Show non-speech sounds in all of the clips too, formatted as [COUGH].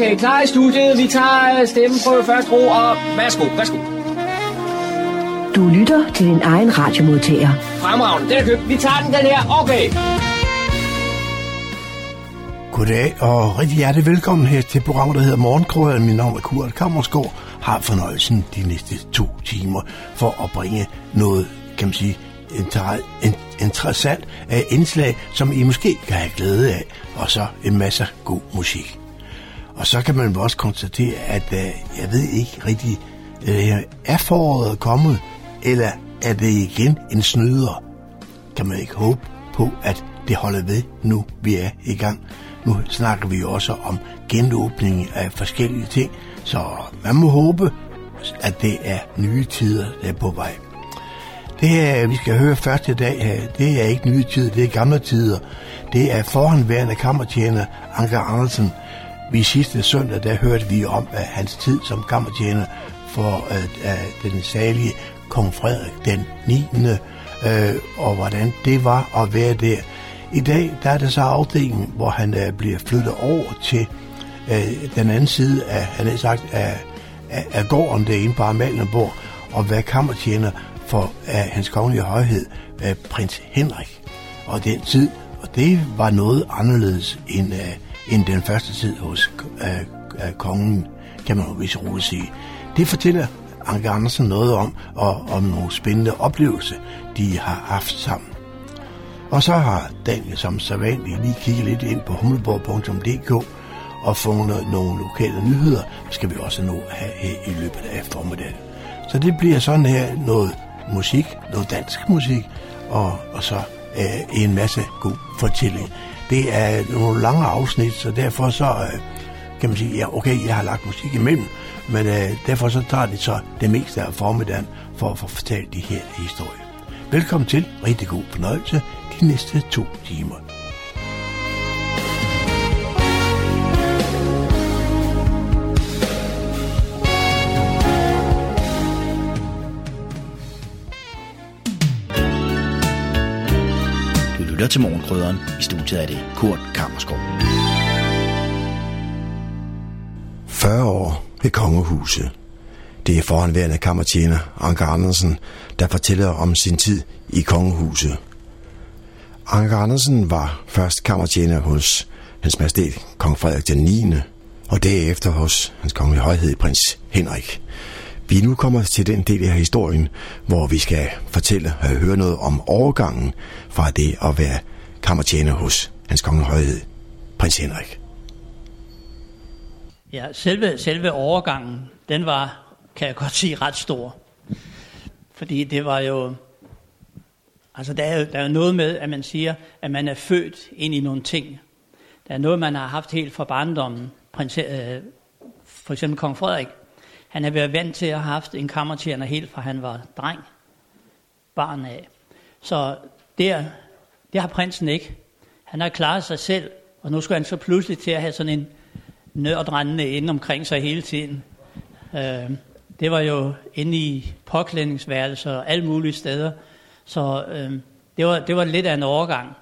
Okay, klar i studiet. Vi tager stemmen på første ro, og værsgo, værsgo. Du lytter til din egen radiomodtager. Fremragende, den er købt. Vi tager den, den her. Okay. Goddag og rigtig hjertelig velkommen her til programmet, der hedder Morgenkrøden. Mit navn er Kurt Kammersgaard. Har fornøjelsen de næste to timer for at bringe noget, kan man sige, inter- in- interessant af indslag, som I måske kan have glæde af, og så en masse god musik. Og så kan man også konstatere, at øh, jeg ved ikke rigtig, øh, er foråret kommet, eller er det igen en snyder? Kan man ikke håbe på, at det holder ved, nu vi er i gang. Nu snakker vi også om genåbning af forskellige ting, så man må håbe, at det er nye tider, der er på vej. Det vi skal høre første dag øh, det er ikke nye tider, det er gamle tider. Det er forhåndværende kammertjener Anker Andersen. Vi sidste søndag, der hørte vi om at hans tid som kammertjener for uh, uh, den salige kong Frederik den 9. Uh, øh, og hvordan det var at være der. I dag der er det så afdelingen, hvor han uh, bliver flyttet over til uh, den anden side af, han er sagt, af, af, af gården derinde på Amalienborg, og være kammertjener for af hans kongelige højhed, uh, prins Henrik. Og den tid, og det var noget anderledes end, uh, end den første tid hos øh, øh, kongen, kan man jo vist roligt sige. Det fortæller Anke Andersen noget om, og om nogle spændende oplevelser, de har haft sammen. Og så har Daniel som sædvanligt lige kigget lidt ind på humleborg.dk og fundet nogle lokale nyheder, skal vi også nå have her i løbet af formiddagen. Så det bliver sådan her noget musik, noget dansk musik, og, og så øh, en masse god fortælling. Det er nogle lange afsnit, så derfor så øh, kan man sige, ja okay, jeg har lagt musik imellem, men øh, derfor så tager det så det meste af formiddagen for at få fortalt de her historier. Velkommen til, rigtig god fornøjelse de næste to timer. Lytter til Morgenkrydderen. I studiet er det Kurt Kammerskov. 40 år ved kongehuset. Det er foranværende kammertjener Anker Andersen, der fortæller om sin tid i kongehuset. Anker Andersen var først kammertjener hos hans majestæt kong Frederik den 9. og derefter hos hans kongelige højhed prins Henrik. Vi nu kommer til den del af historien, hvor vi skal fortælle og høre noget om overgangen fra det at være kammertjener hos hans kongelige højhed prins Henrik. Ja, selve, selve overgangen, den var, kan jeg godt sige, ret stor. Fordi det var jo, altså der er jo der er noget med, at man siger, at man er født ind i nogle ting. Der er noget, man har haft helt fra barndommen. Prins, øh, for eksempel kong Frederik, han er været vant til at have haft en kammertjener helt fra han var dreng, barn af. Så der, det har prinsen ikke. Han har klaret sig selv, og nu skal han så pludselig til at have sådan en nørdrendende inde omkring sig hele tiden. Øh, det var jo inde i påklædningsværelser og alle mulige steder. Så øh, det, var, det var lidt af en overgang.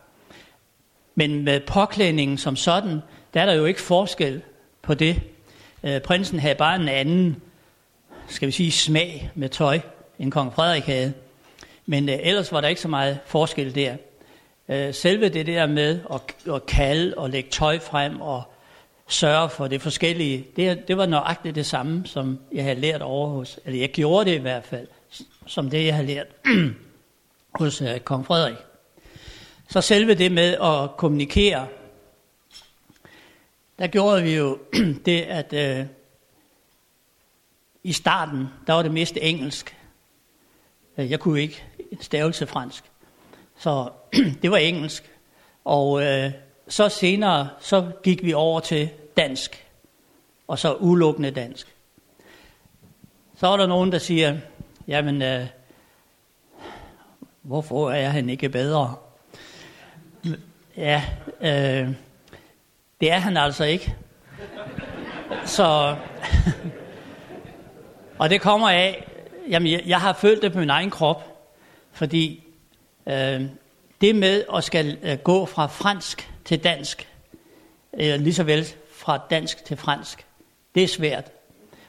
Men med påklædningen som sådan, der er der jo ikke forskel på det. Øh, prinsen havde bare en anden, skal vi sige, smag med tøj, end kong Frederik havde. Men øh, ellers var der ikke så meget forskel der. Øh, selve det der med at, at kalde og lægge tøj frem og sørge for det forskellige, det, det var nøjagtigt det samme, som jeg havde lært over hos, eller jeg gjorde det i hvert fald, som det jeg havde lært [CLEARS THROAT] hos øh, kong Frederik. Så selve det med at kommunikere, der gjorde vi jo [CLEARS THROAT] det, at øh, i starten, der var det mest engelsk. Øh, jeg kunne ikke en stavelse fransk. Så [CLEARS THROAT] det var engelsk. Og øh, så senere, så gik vi over til dansk. Og så udelukkende dansk. Så er der nogen, der siger, jamen, øh, hvorfor er han ikke bedre? Ja, øh, det er han altså ikke. Så, [LAUGHS] og det kommer af, jamen jeg, jeg har følt det på min egen krop, fordi øh, det med at skal øh, gå fra fransk til dansk, øh, lige så vel fra dansk til fransk. Det er svært.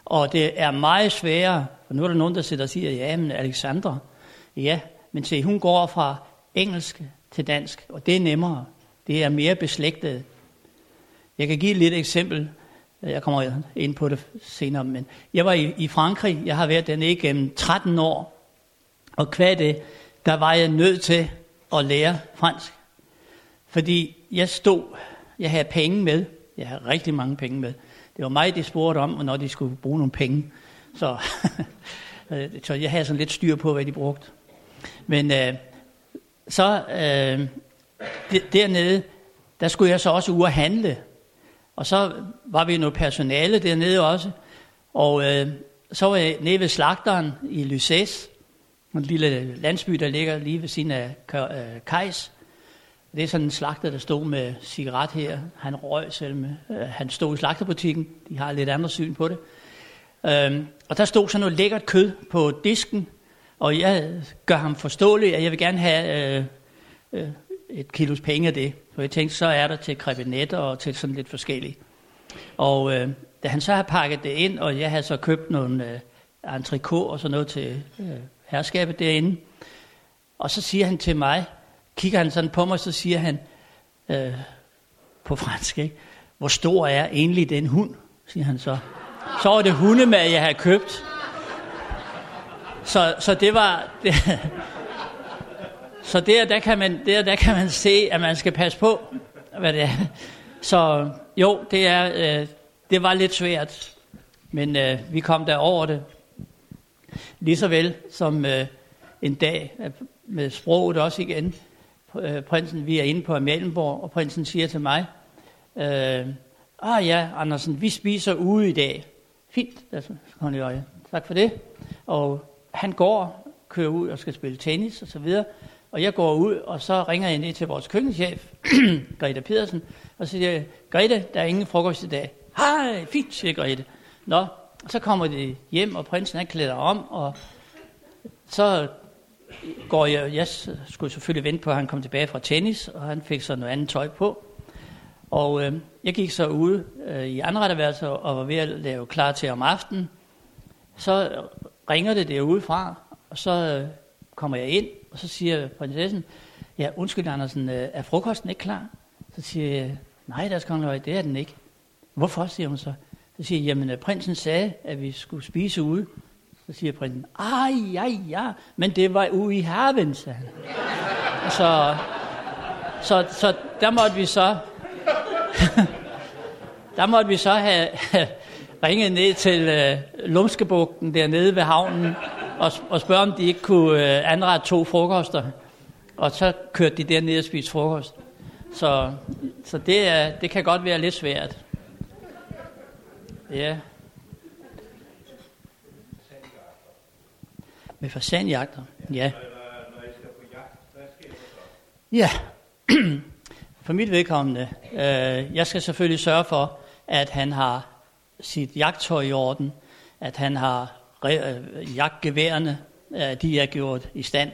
Og det er meget sværere, for nu er der nogen, der sidder og siger, ja, men Alexandra, ja, men se, hun går fra engelsk til dansk, og det er nemmere. Det er mere beslægtet. Jeg kan give et lille eksempel. Jeg kommer ind på det senere, men jeg var i, i Frankrig. Jeg har været den gennem 13 år. Og hvad det, der var jeg nødt til at lære fransk. Fordi jeg stod, jeg havde penge med. Jeg havde rigtig mange penge med. Det var mig, de spurgte om, når de skulle bruge nogle penge. Så, [LAUGHS] øh, så jeg havde sådan lidt styr på, hvad de brugte. Men øh, så øh, dernede, der skulle jeg så også ud og handle. Og så var vi noget personale dernede også. Og øh, så var jeg nede ved slagteren i Lyses, en lille landsby, der ligger lige ved siden af Kajs. Øh, det er sådan en slagter, der stod med cigaret her. Han røg selv med. Øh, han stod i slagterbutikken. De har lidt andet syn på det. Øh, og der stod sådan noget lækkert kød på disken. Og jeg gør ham forståelig, at jeg vil gerne have øh, øh, et kilos penge af det. For jeg tænkte, så er der til krebinetter og til sådan lidt forskelligt. Og øh, da han så har pakket det ind, og jeg havde så købt nogle øh, entrecôte og sådan noget til øh, herskabet derinde. Og så siger han til mig, kigger han sådan på mig, så siger han øh, på fransk, ikke? hvor stor er egentlig den hund, siger han så. Så var det hundemad, jeg havde købt. Så, så det var... Det, [LAUGHS] så der, der, kan man, der, der kan man se, at man skal passe på, hvad det er. Så jo, det, er, øh, det var lidt svært, men øh, vi kom der over det. Lige så vel som øh, en dag med sproget også igen. Øh, prinsen, vi er inde på Amalienborg, og prinsen siger til mig, øh, ah ja, Andersen, vi spiser ude i dag. Fint, altså, tak for det. Og han går, kører ud og skal spille tennis og så videre. Og jeg går ud, og så ringer jeg ned til vores køkkenchef, [CLEARS THROAT] Grete Pedersen, og siger jeg, Grete, der er ingen frokost i dag. Hej, fint, siger Grete. Nå, så kommer de hjem, og prinsen er klæder om, og så går jeg, jeg skulle selvfølgelig vente på, at han kom tilbage fra tennis, og han fik så noget andet tøj på. Og øh, jeg gik så ude øh, i anretterværelset og var ved at lave klar til om aftenen. Så ringer det derudefra, og så øh, kommer jeg ind, og så siger prinsessen, ja, undskyld Andersen, øh, er frokosten ikke klar? Så siger jeg, nej, der skal det er den ikke. Hvorfor, siger hun så. Så siger jeg, jamen øh, prinsen sagde, at vi skulle spise ude. Så siger prinsen, ej, ja, ja, men det var ude i haven, sagde han. så, så, så der måtte vi så, [LAUGHS] der måtte vi så have, ringede ned til øh, Lumskebugten dernede ved havnen, og, og spørge, om de ikke kunne øh, anrette to frokoster. Og så kørte de derned og spiste frokost. Så, så det, er, det kan godt være lidt svært. Ja. Med fasanjagter, ja. Ja, [CLEARS THROAT] for mit vedkommende. Øh, jeg skal selvfølgelig sørge for, at han har sit jagttøj i orden, at han har øh, jagtgeværene, øh, de er gjort i stand,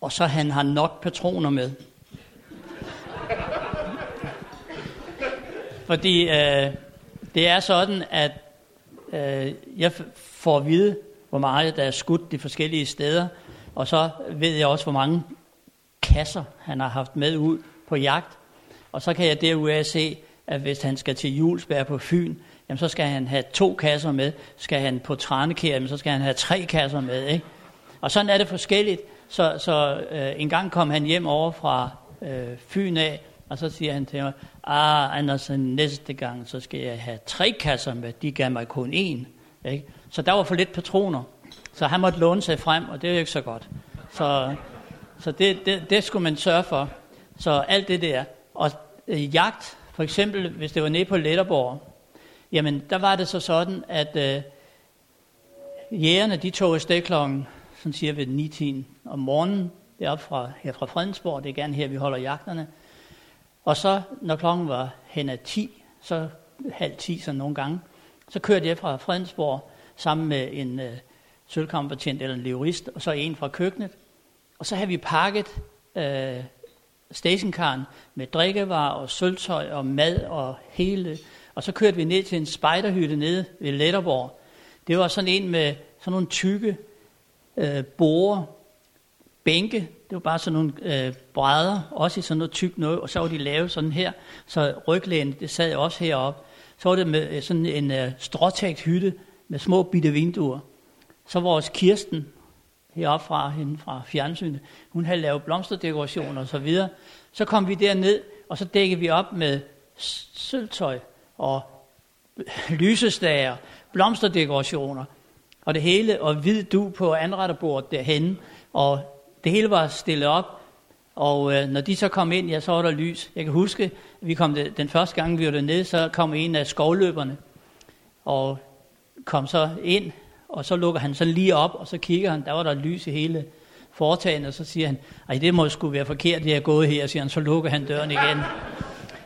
og så han har nok patroner med. Fordi øh, det er sådan, at øh, jeg får at vide, hvor meget der er skudt de forskellige steder, og så ved jeg også, hvor mange kasser han har haft med ud på jagt. Og så kan jeg derudover se, at hvis han skal til Julesberg på Fyn, jamen så skal han have to kasser med. Skal han på Tranekær, så skal han have tre kasser med. Ikke? Og sådan er det forskelligt. Så, så øh, en gang kom han hjem over fra øh, Fyn af, og så siger han til mig, ah, Andersen, næste gang, så skal jeg have tre kasser med. De gav mig kun én. Ikke? Så der var for lidt patroner. Så han måtte låne sig frem, og det er jo ikke så godt. Så, så det, det, det skulle man sørge for. Så alt det der. Og øh, jagt, for eksempel, hvis det var nede på Letterborg, jamen der var det så sådan, at øh, jægerne, de tog afsted klokken, sådan siger vi 9 om morgenen, deroppe fra, her fra Fredensborg, det er gerne her, vi holder jagterne. Og så, når klokken var hen ad 10, så halv 10 sådan nogle gange, så kørte jeg fra Fredensborg sammen med en øh, sølvkamperbetjent eller en leverist, og så en fra køkkenet. Og så havde vi pakket øh, stationkaren med drikkevarer og sølvtøj og mad og hele og så kørte vi ned til en spejderhytte nede ved Letterborg. Det var sådan en med sådan nogle tykke øh, borer, bænke. Det var bare sådan nogle øh, brædder, også i sådan noget tykt noget. Og så var de lavet sådan her, så ryglænet, det sad også heroppe. Så var det med øh, sådan en øh, stråtægt hytte med små bitte vinduer. Så vores Kirsten, heroppe fra hende fra fjernsynet, hun havde lavet blomsterdekorationer og så videre. Så kom vi derned, og så dækkede vi op med sølvtøj og lysestager, blomsterdekorationer og det hele, og hvid du på anretterbordet derhen, og det hele var stillet op, og øh, når de så kom ind, ja, så var der lys. Jeg kan huske, at vi kom det, den første gang, vi var dernede, så kom en af skovløberne, og kom så ind, og så lukker han sådan lige op, og så kigger han, der var der lys i hele foretagen, og så siger han, ej, det må sgu være forkert, det er gået her, siger han, så lukker han døren igen.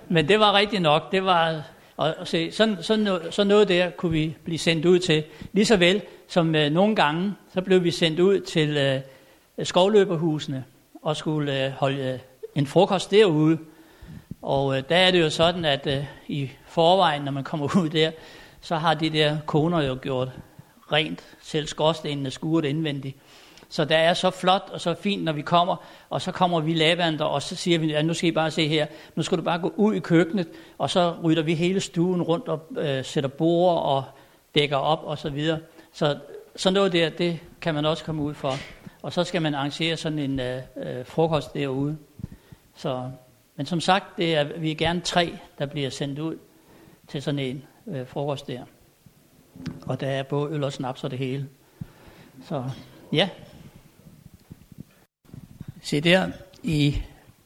Men det var rigtigt nok, det var, og, og se, sådan, sådan, noget, sådan noget der kunne vi blive sendt ud til. Lige så vel som øh, nogle gange, så blev vi sendt ud til øh, skovløberhusene, og skulle øh, holde øh, en frokost derude. Og øh, der er det jo sådan, at øh, i forvejen, når man kommer [LAUGHS] ud der, så har de der koner jo gjort rent, selv skorstenene skuret indvendigt. Så der er så flot og så fint, når vi kommer, og så kommer vi lavander, og så siger vi, ja, nu skal I bare se her, nu skal du bare gå ud i køkkenet, og så rydder vi hele stuen rundt og øh, sætter bord og dækker op og så videre. Så sådan noget der, det kan man også komme ud for. Og så skal man arrangere sådan en øh, øh, frokost derude. Så, men som sagt, det er, vi er gerne tre, der bliver sendt ud til sådan en øh, frokost der. Og der er både øl og snaps og det hele. Så ja. Se der i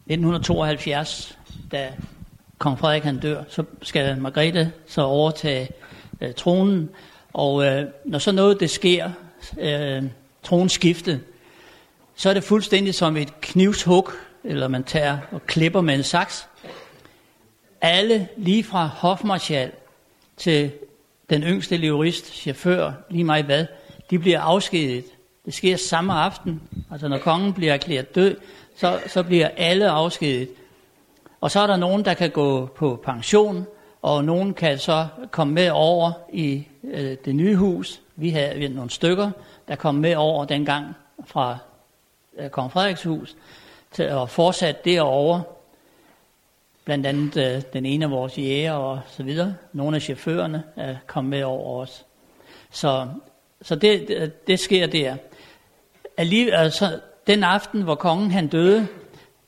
1972, da kong Frederik han dør, så skal Margrethe så overtage øh, tronen. Og øh, når så noget det sker, øh, tronskiftet, så er det fuldstændig som et knivshug, eller man tager og klipper med en saks. Alle, lige fra hofmarschall til den yngste jurist, chauffør, lige meget hvad, de bliver afskediget. Det sker samme aften. Altså når kongen bliver erklæret død, så, så bliver alle afskediget. Og så er der nogen, der kan gå på pension, og nogen kan så komme med over i øh, det nye hus. Vi havde nogle stykker, der kom med over dengang fra øh, kong Frederiks hus, til og fortsat derovre. Blandt andet øh, den ene af vores jæger og så videre. Nogle af chaufførerne øh, er kommet med over os. Så, så det, det, det sker der. Alligevel, altså, den aften, hvor kongen han døde,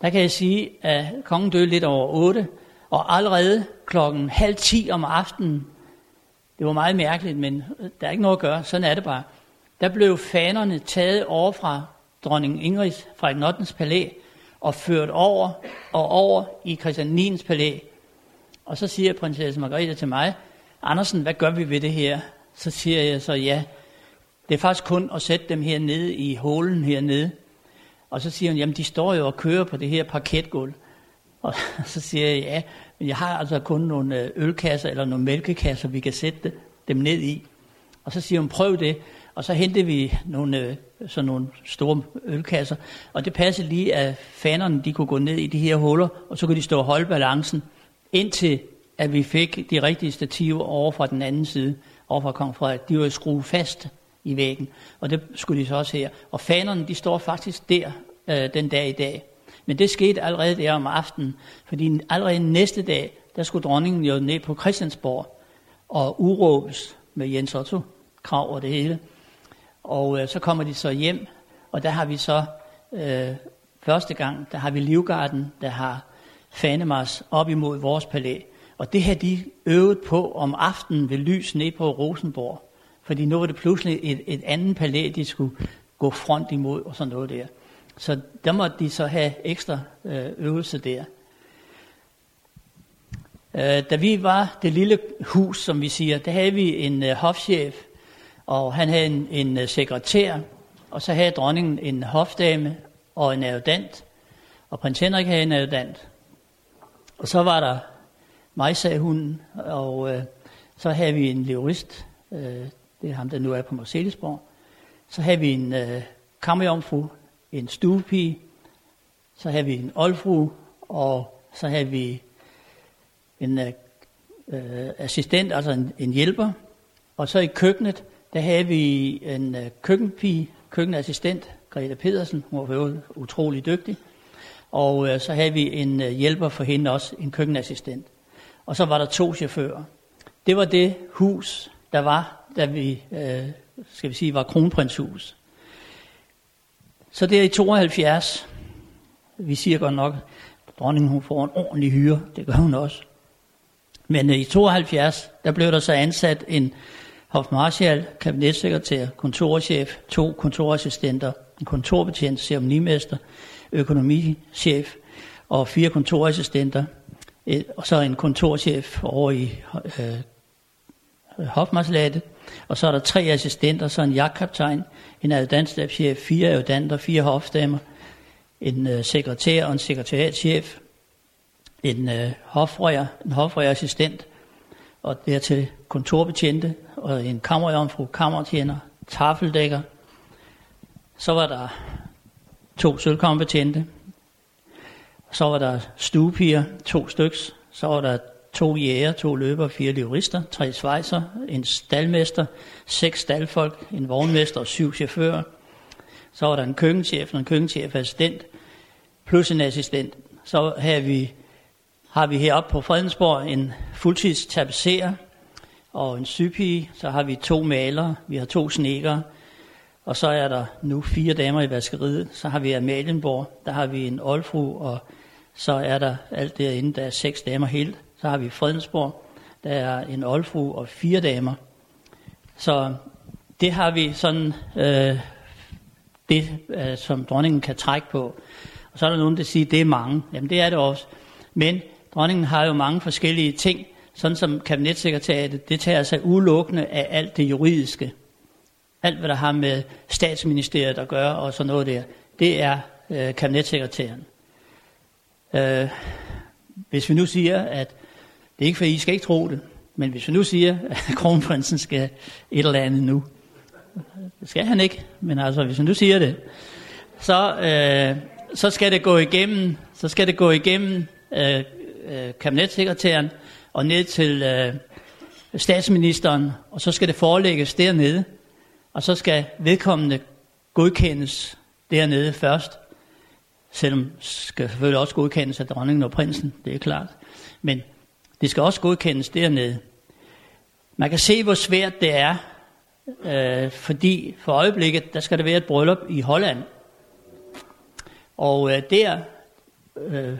der kan jeg sige, at kongen døde lidt over 8, og allerede klokken halv 10 om aftenen, det var meget mærkeligt, men der er ikke noget at gøre, sådan er det bare. Der blev fanerne taget over fra dronning Ingrid fra 8. palæ og ført over og over i Christian 9. palæ. Og så siger prinsesse Margrethe til mig, Andersen, hvad gør vi ved det her? Så siger jeg så, ja, det er faktisk kun at sætte dem her nede i hålen hernede. Og så siger hun, jamen de står jo og kører på det her parketgulv. Og [LAUGHS] så siger jeg, ja, men jeg har altså kun nogle øh, ølkasser eller nogle mælkekasser, vi kan sætte dem ned i. Og så siger hun, prøv det. Og så hentede vi nogle, øh, sådan nogle store ølkasser, og det passede lige, at fanerne de kunne gå ned i de her huller, og så kunne de stå og holde balancen, indtil at vi fik de rigtige stativer over fra den anden side, over fra Kong Frederik. De var skruet fast i væggen, og det skulle de så også her. Og fanerne, de står faktisk der øh, den dag i dag. Men det skete allerede der om aftenen, fordi allerede næste dag, der skulle dronningen jo ned på Christiansborg og uråbes med Jens Otto krav og det hele. Og øh, så kommer de så hjem, og der har vi så øh, første gang, der har vi Livgarden, der har Fanemars op imod vores palæ. Og det har de øvet på om aftenen ved lys ned på Rosenborg. Fordi nu var det pludselig et, et andet palæ, de skulle gå front imod og sådan noget der. Så der måtte de så have ekstra øh, øvelse der. Øh, da vi var det lille hus, som vi siger, der havde vi en øh, hofchef, og han havde en, en øh, sekretær, og så havde dronningen en hofdame og en adjutant, og prins Henrik havde en adjutant. Og så var der mig, sagde hun, og øh, så havde vi en leurist, øh, det er ham, der nu er på Marcelisborg. Så havde vi en øh, kammerjomfru, en stuepige, så havde vi en oldfru, og så havde vi en øh, øh assistent, altså en, en hjælper. Og så i køkkenet, der havde vi en øh, køkkenpige, køkkenassistent, Greta Pedersen, hun var utrolig dygtig. Og øh, så havde vi en øh, hjælper for hende også, en køkkenassistent. Og så var der to chauffører. Det var det hus, der var, da vi, øh, skal vi sige, var kronprinshus. Så det er i 72, vi siger godt nok, dronningen hun får en ordentlig hyre, det gør hun også. Men øh, i 72, der blev der så ansat en hofmarschall, kabinetssekretær, kontorchef, to kontorassistenter, en kontorbetjent, ceremonimester, økonomichef og fire kontorassistenter, øh, og så en kontorchef over i øh, hofmarslatet, og så er der tre assistenter, så en jagtkaptajn, en adjudantstabschef, fire adjudanter, fire hofdamer, en øh, sekretær og en sekretariatschef, en øh, hofrøjer, en hofrøjerassistent, og dertil kontorbetjente, og en kammerjomfru, kammertjener, tafeldækker. Så var der to sølvkompetente. Så var der stuepiger, to styks. Så var der to jæger, to løber, fire livrister, tre svejser, en stalmester, seks stalfolk, en vognmester og syv chauffører. Så var der en køkkenchef og en køkkenchef assistent, plus en assistent. Så har vi, har vi heroppe på Fredensborg en fuldtidstapeserer og en sygepige. Så har vi to malere, vi har to snekere, og så er der nu fire damer i vaskeriet. Så har vi Amalienborg, der har vi en oldfru, og så er der alt derinde, der er seks damer helt. Så har vi Fredensborg, der er en oldfru og fire damer. Så det har vi sådan, øh, det øh, som dronningen kan trække på. Og så er der nogen, der siger, at det er mange. Jamen det er det også. Men dronningen har jo mange forskellige ting, sådan som kabinetssekretariatet, det tager sig udelukkende af alt det juridiske. Alt, hvad der har med statsministeriet at gøre og sådan noget der, det er øh, kabinetssekretæren. Øh, hvis vi nu siger, at det er ikke fordi, I skal ikke tro det, men hvis vi nu siger, at [LAUGHS] kronprinsen skal et eller andet nu, det skal han ikke, men altså hvis vi nu siger det, så, øh, så skal det gå igennem, så skal det gå igennem øh, øh, kabinetssekretæren og ned til øh, statsministeren, og så skal det forelægges dernede, og så skal vedkommende godkendes dernede først, selvom skal selvfølgelig også godkendes af dronningen og prinsen, det er klart. Men det skal også godkendes dernede. Man kan se, hvor svært det er, øh, fordi for øjeblikket, der skal der være et bryllup i Holland. Og øh, der, øh,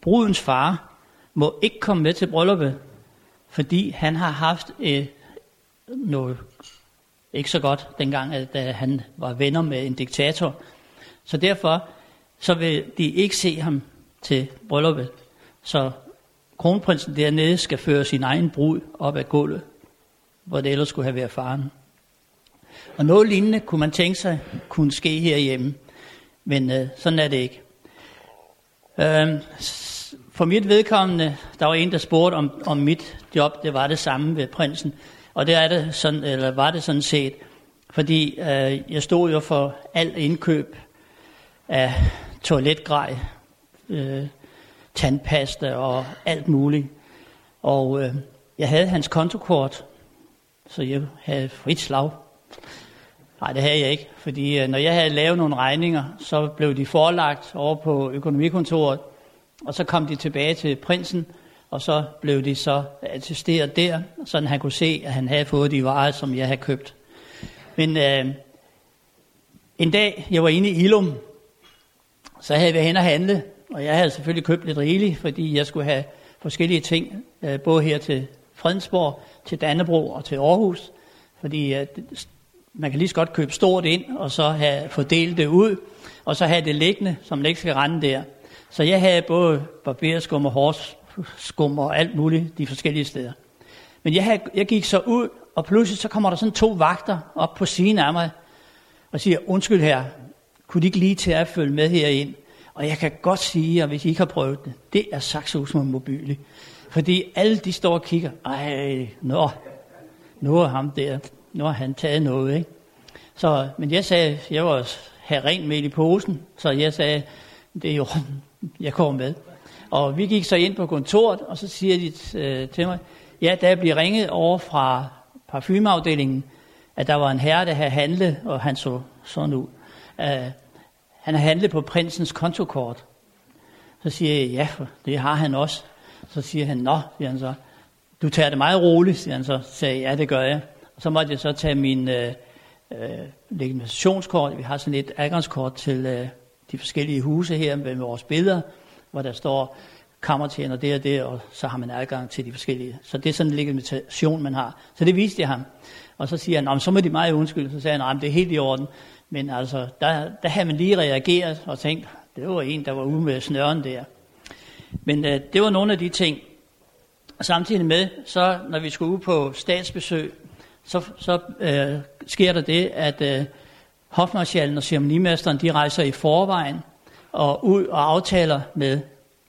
brudens far må ikke komme med til brylluppet, fordi han har haft øh, noget ikke så godt dengang, at, at han var venner med en diktator. Så derfor så vil de ikke se ham til brylluppet. Så kronprinsen dernede skal føre sin egen brud op ad gulvet, hvor det ellers skulle have været faren. Og noget lignende kunne man tænke sig kunne ske herhjemme, men øh, sådan er det ikke. Øh, for mit vedkommende, der var en, der spurgte om, om mit job, det var det samme ved prinsen. Og det er det sådan, eller var det sådan set, fordi øh, jeg stod jo for alt indkøb af toiletgrej, øh, tandpasta og alt muligt. Og øh, jeg havde hans kontokort, så jeg havde frit slag. Nej, det havde jeg ikke, fordi øh, når jeg havde lavet nogle regninger, så blev de forelagt over på økonomikontoret, og så kom de tilbage til prinsen, og så blev de så attesteret der, så han kunne se, at han havde fået de varer, som jeg havde købt. Men øh, en dag, jeg var inde i Ilum, så havde jeg hen og handle, og jeg havde selvfølgelig købt lidt rigeligt, fordi jeg skulle have forskellige ting, øh, både her til Fredensborg, til Dannebro og til Aarhus, fordi man kan lige så godt købe stort ind, og så have fordelt det ud, og så have det liggende, som man ikke skal rende der. Så jeg havde både barberskum og hårskum og alt muligt de forskellige steder. Men jeg, havde, jeg gik så ud, og pludselig så kommer der sådan to vagter op på siden af mig, og siger, undskyld her, kunne de ikke lige til at følge med herind? Og jeg kan godt sige, at hvis I ikke har prøvet det, det er Saxos mobile. Fordi alle de står og kigger, ej, nå, nu er ham der, nu har han taget noget, ikke? Så, men jeg sagde, jeg var have rent med i posen, så jeg sagde, det er jo, jeg kommer med. Og vi gik så ind på kontoret, og så siger de øh, til mig, ja, der bliver ringet over fra parfumeafdelingen, at der var en herre, der havde handlet, og han så sådan ud. Uh, han har handlet på prinsens kontokort. Så siger jeg, ja, det har han også. Så siger han, nå, siger han så, du tager det meget roligt, siger han så. Så sagde ja, det gør jeg. Og så måtte jeg så tage min øh, øh, legitimationskort. Vi har sådan et adgangskort til øh, de forskellige huse her med vores billeder, hvor der står kammertjener det og det, og så har man adgang til de forskellige. Så det er sådan en legitimation, man har. Så det viste jeg ham. Og så siger han, så må de meget undskylde. Så sagde han, det er helt i orden. Men altså, der, der havde man lige reageret og tænkt, det var en, der var ude med snøren der. Men øh, det var nogle af de ting. Samtidig med, så når vi skulle ud på statsbesøg, så, så øh, sker der det, at øh, hofmarschallen og ceremonimesteren, de rejser i forvejen og ud og aftaler med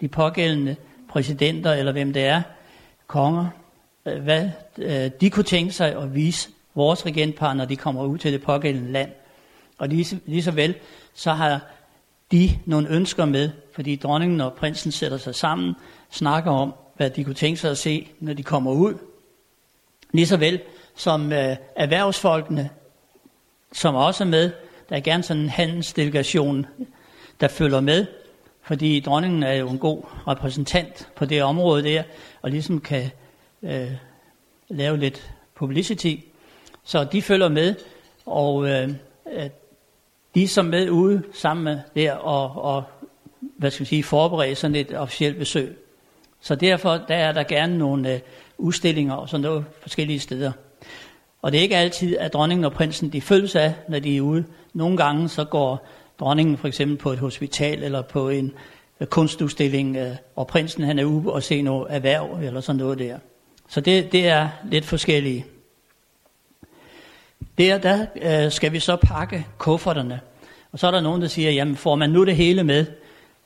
de pågældende præsidenter, eller hvem det er, konger, øh, hvad øh, de kunne tænke sig at vise vores regentpar, når de kommer ud til det pågældende land. Og lige, lige så vel, så har de nogle ønsker med, fordi dronningen og prinsen sætter sig sammen, snakker om, hvad de kunne tænke sig at se, når de kommer ud. Lige så vel som øh, erhvervsfolkene, som også er med. Der er gerne sådan en handelsdelegation, der følger med, fordi dronningen er jo en god repræsentant på det område der, og ligesom kan øh, lave lidt publicity. Så de følger med, og øh, de som med ude sammen med der og, og hvad skal man sige, forberede sådan et officielt besøg. Så derfor der er der gerne nogle øh, udstillinger og sådan noget forskellige steder. Og det er ikke altid, at dronningen og prinsen de følges af, når de er ude. Nogle gange så går dronningen for eksempel på et hospital eller på en øh, kunstudstilling, øh, og prinsen han er ude og se noget erhverv eller sådan noget der. Så det, det er lidt forskellige. Der, der øh, skal vi så pakke kufferterne. Og så er der nogen, der siger, jamen får man nu det hele med?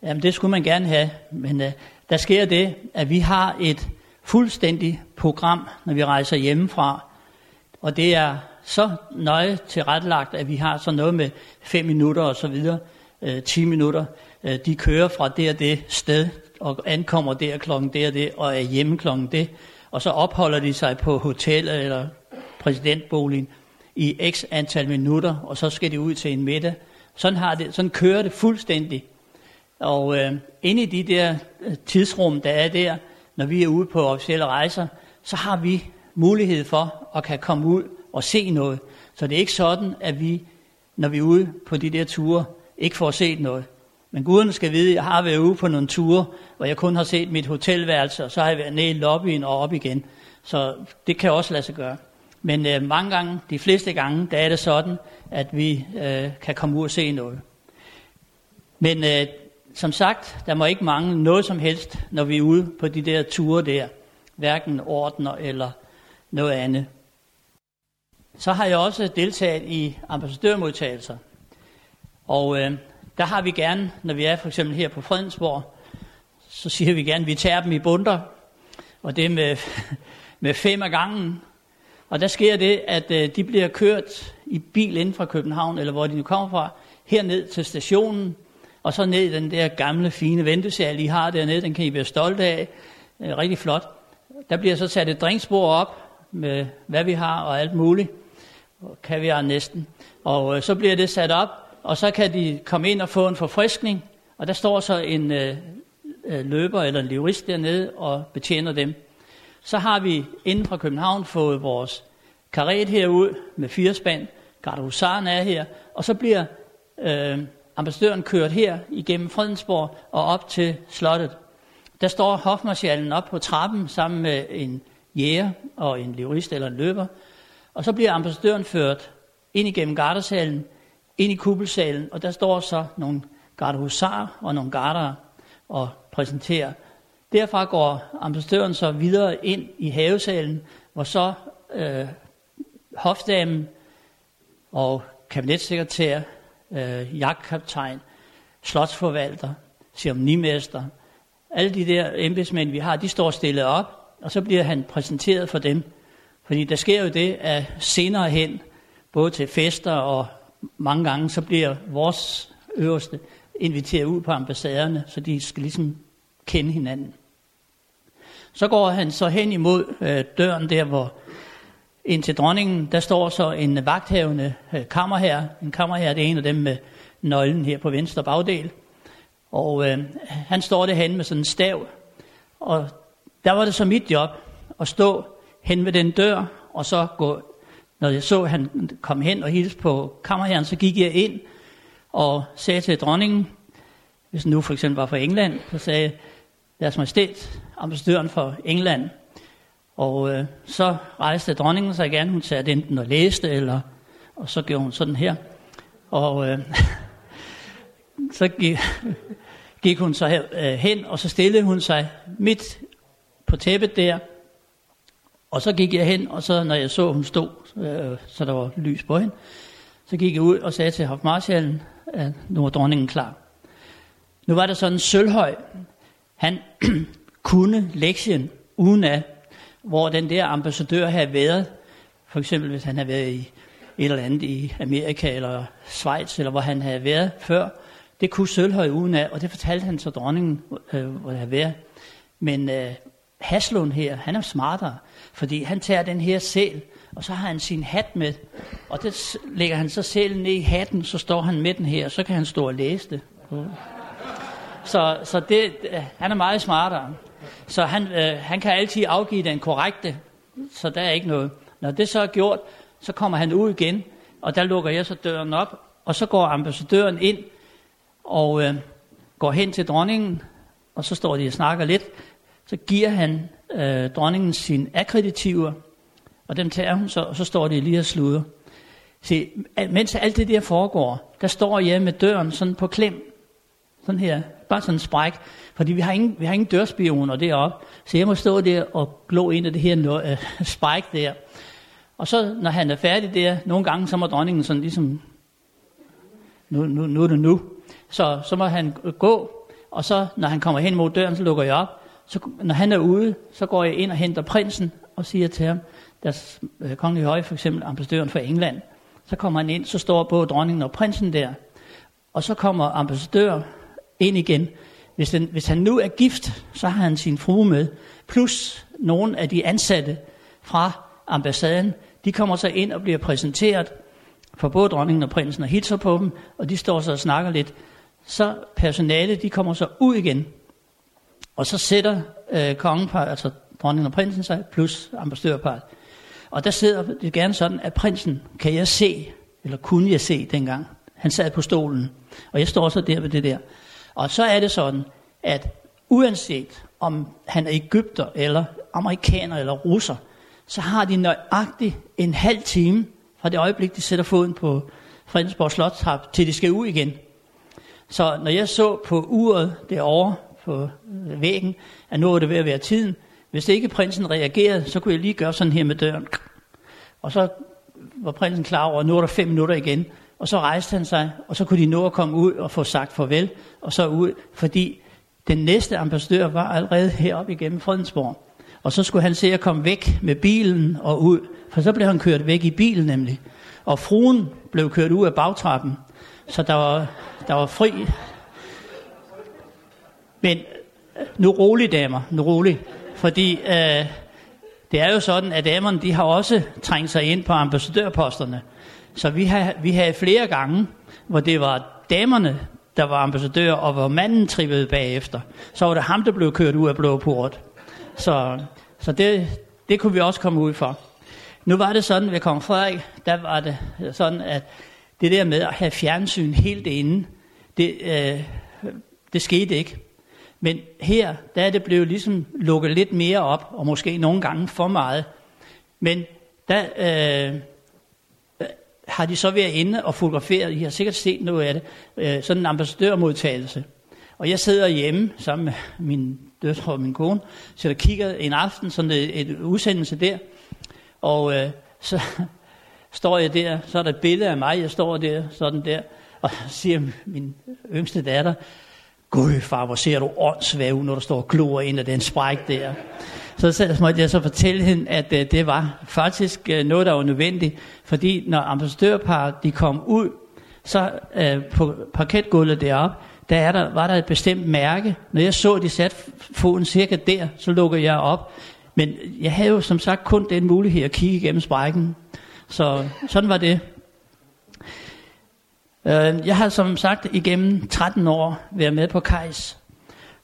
Jamen det skulle man gerne have, men øh, der sker det, at vi har et fuldstændigt program, når vi rejser hjemmefra. Og det er så nøje tilrettelagt, at vi har så noget med 5 minutter og så videre, øh, 10 minutter. Øh, de kører fra det og det sted, og ankommer der klokken det og det, og er hjemme klokken det. Og så opholder de sig på hotellet eller præsidentboligen i x antal minutter, og så skal de ud til en middag. Sådan, har det, sådan kører det fuldstændig. Og øh, inde i de der øh, tidsrum, der er der, når vi er ude på officielle rejser, så har vi mulighed for at kan komme ud og se noget. Så det er ikke sådan, at vi, når vi er ude på de der ture, ikke får set noget. Men guderne skal vide, at jeg har været ude på nogle ture, hvor jeg kun har set mit hotelværelse, og så har jeg været nede i lobbyen og op igen. Så det kan også lade sig gøre. Men øh, mange gange, de fleste gange, der er det sådan, at vi øh, kan komme ud og se noget. Men øh, som sagt, der må ikke mangle noget som helst, når vi er ude på de der ture der. Hverken ordner eller noget andet. Så har jeg også deltaget i ambassadørmodtagelser. Og øh, der har vi gerne, når vi er for eksempel her på Fredensborg, så siger vi gerne, at vi tager dem i bunder. Og det med, [LAUGHS] med fem af gangen. Og der sker det, at øh, de bliver kørt i bil ind fra København, eller hvor de nu kommer fra, herned til stationen, og så ned i den der gamle, fine ventesal, I har dernede, den kan I være stolte af. Øh, rigtig flot. Der bliver så sat et drinksbord op med, hvad vi har og alt muligt. Kan vi næsten. Og øh, så bliver det sat op, og så kan de komme ind og få en forfriskning. Og der står så en øh, øh løber eller en livrist dernede og betjener dem. Så har vi inden fra København fået vores karet herud med fire spand. Gardehusaren er her. Og så bliver øh, ambassadøren kørt her igennem Fredensborg og op til slottet. Der står hofmarschallen op på trappen sammen med en jæger og en livrist eller en løber. Og så bliver ambassadøren ført ind igennem gardesalen, ind i kuppelsalen, og der står så nogle gardehusar og nogle gardere og præsenterer. Derfra går ambassadøren så videre ind i havesalen, hvor så øh, hofdamen og kabinetssekretær, øh, jagtkaptajn, slotsforvalter, ceremonimester, alle de der embedsmænd, vi har, de står stillet op, og så bliver han præsenteret for dem. Fordi der sker jo det, at senere hen, både til fester og mange gange, så bliver vores øverste inviteret ud på ambassaderne, så de skal ligesom kende hinanden. Så går han så hen imod øh, døren der, hvor ind til dronningen, der står så en vagthavende øh, kammerherre. En kammerherre, det er en af dem med nøglen her på venstre bagdel. Og øh, han står derhen med sådan en stav. Og der var det så mit job at stå hen ved den dør, og så gå, når jeg så, at han kom hen og hilste på kammerherren, så gik jeg ind og sagde til dronningen, hvis nu for eksempel var fra England, så sagde jeg, deres majestæt, ambassadøren for England. Og øh, så rejste dronningen sig igen, hun satte enten og læste, eller, og så gjorde hun sådan her. Og øh, [LAUGHS] så gik, [LAUGHS] gik hun så her, øh, hen, og så stillede hun sig midt på tæppet der. Og så gik jeg hen, og så når jeg så, hun stod, øh, så der var lys på hende, så gik jeg ud og sagde til hofmarschallen, at nu var dronningen klar. Nu var der sådan en sølvhøj. Han [CLEARS THROAT] kunne lektien uden af, hvor den der ambassadør havde været. For eksempel hvis han havde været i et eller andet i Amerika eller Schweiz, eller hvor han havde været før. Det kunne Sølhøj uden af, og det fortalte han så dronningen, øh, hvor det havde været. Men øh, Haslund her, han er smartere, fordi han tager den her sæl, og så har han sin hat med, og det lægger han så sælen ned i hatten, så står han med den her, og så kan han stå og læse det. Så, så det, øh, han er meget smartere. Så han, øh, han kan altid afgive den korrekte, så der er ikke noget. Når det så er gjort, så kommer han ud igen, og der lukker jeg så døren op, og så går ambassadøren ind, og øh, går hen til dronningen, og så står de og snakker lidt. Så giver han øh, dronningen sin akkreditiver, og dem tager hun så, og så står de lige og sluder. Se, mens alt det der foregår, der står jeg med døren sådan på klem, sådan her, bare sådan en spræk, fordi vi har ingen, vi har ingen dørspioner deroppe, så jeg må stå der og glå ind i det her øh, [LAUGHS] spike der. Og så, når han er færdig der, nogle gange, så må dronningen sådan ligesom, nu, nu, nu er det nu. Så, så må han gå, og så, når han kommer hen mod døren, så lukker jeg op. Så, når han er ude, så går jeg ind og henter prinsen, og siger til ham, deres øh, kongelige høje, for eksempel ambassadøren for England, så kommer han ind, så står både dronningen og prinsen der. Og så kommer ambassadør ind igen. Hvis, den, hvis han nu er gift, så har han sin frue med, plus nogle af de ansatte fra ambassaden, de kommer så ind og bliver præsenteret for både dronningen og prinsen og hilser på dem, og de står så og snakker lidt. Så personalet, de kommer så ud igen, og så sætter øh, kongen, altså dronningen og prinsen sig, plus ambassadørparet. Og der sidder det gerne sådan, at prinsen kan jeg se, eller kunne jeg se dengang. Han sad på stolen, og jeg står så der ved det der. Og så er det sådan, at uanset om han er Ægypter, eller amerikaner, eller russer, så har de nøjagtigt en halv time fra det øjeblik, de sætter foden på Fredensborg Slotshap, til de skal ud igen. Så når jeg så på uret derovre på øh, væggen, at nu er det ved at være tiden, hvis ikke prinsen reagerede, så kunne jeg lige gøre sådan her med døren. Og så var prinsen klar over, at nu er der fem minutter igen. Og så rejste han sig, og så kunne de nå at komme ud og få sagt farvel, og så ud, fordi den næste ambassadør var allerede heroppe igennem Fredensborg. Og så skulle han se at komme væk med bilen og ud, for så blev han kørt væk i bilen nemlig. Og fruen blev kørt ud af bagtrappen, så der var, der var fri. Men øh, nu rolig damer, nu rolig. Fordi øh, det er jo sådan, at damerne de har også trængt sig ind på ambassadørposterne. Så vi har, vi har flere gange, hvor det var damerne, der var ambassadør, og hvor manden trippede bagefter. Så var det ham, der blev kørt ud af blå port. Så, så det, det kunne vi også komme ud for. Nu var det sådan ved kong Frederik, der var det sådan, at det der med at have fjernsyn helt inde, det, øh, det skete ikke. Men her, der er det blevet ligesom lukket lidt mere op, og måske nogle gange for meget. Men der øh, har de så været inde og fotograferet, I har sikkert set noget af det, øh, sådan en ambassadørmodtagelse. Og jeg sidder hjemme sammen med [LAUGHS] min døtre og min kone, så der kigger en aften, sådan et, et udsendelse der, og øh, [LAUGHS] så står jeg der, så er der et billede af mig, jeg står der, sådan der, og siger min yngste datter, Gud far, hvor ser du åndssvag ud, når du står og glor ind af den spræk der. Så, så måtte jeg så fortælle hende, at uh, det var faktisk uh, noget, der var nødvendigt, fordi når ambassadørparet de kom ud, så uh, på parketgulvet deroppe, der, er der var der et bestemt mærke. Når jeg så, at de satte foden cirka der, så lukkede jeg op. Men jeg havde jo som sagt kun den mulighed at kigge igennem sprækken. Så sådan var det. Øh, jeg har som sagt igennem 13 år været med på Kajs.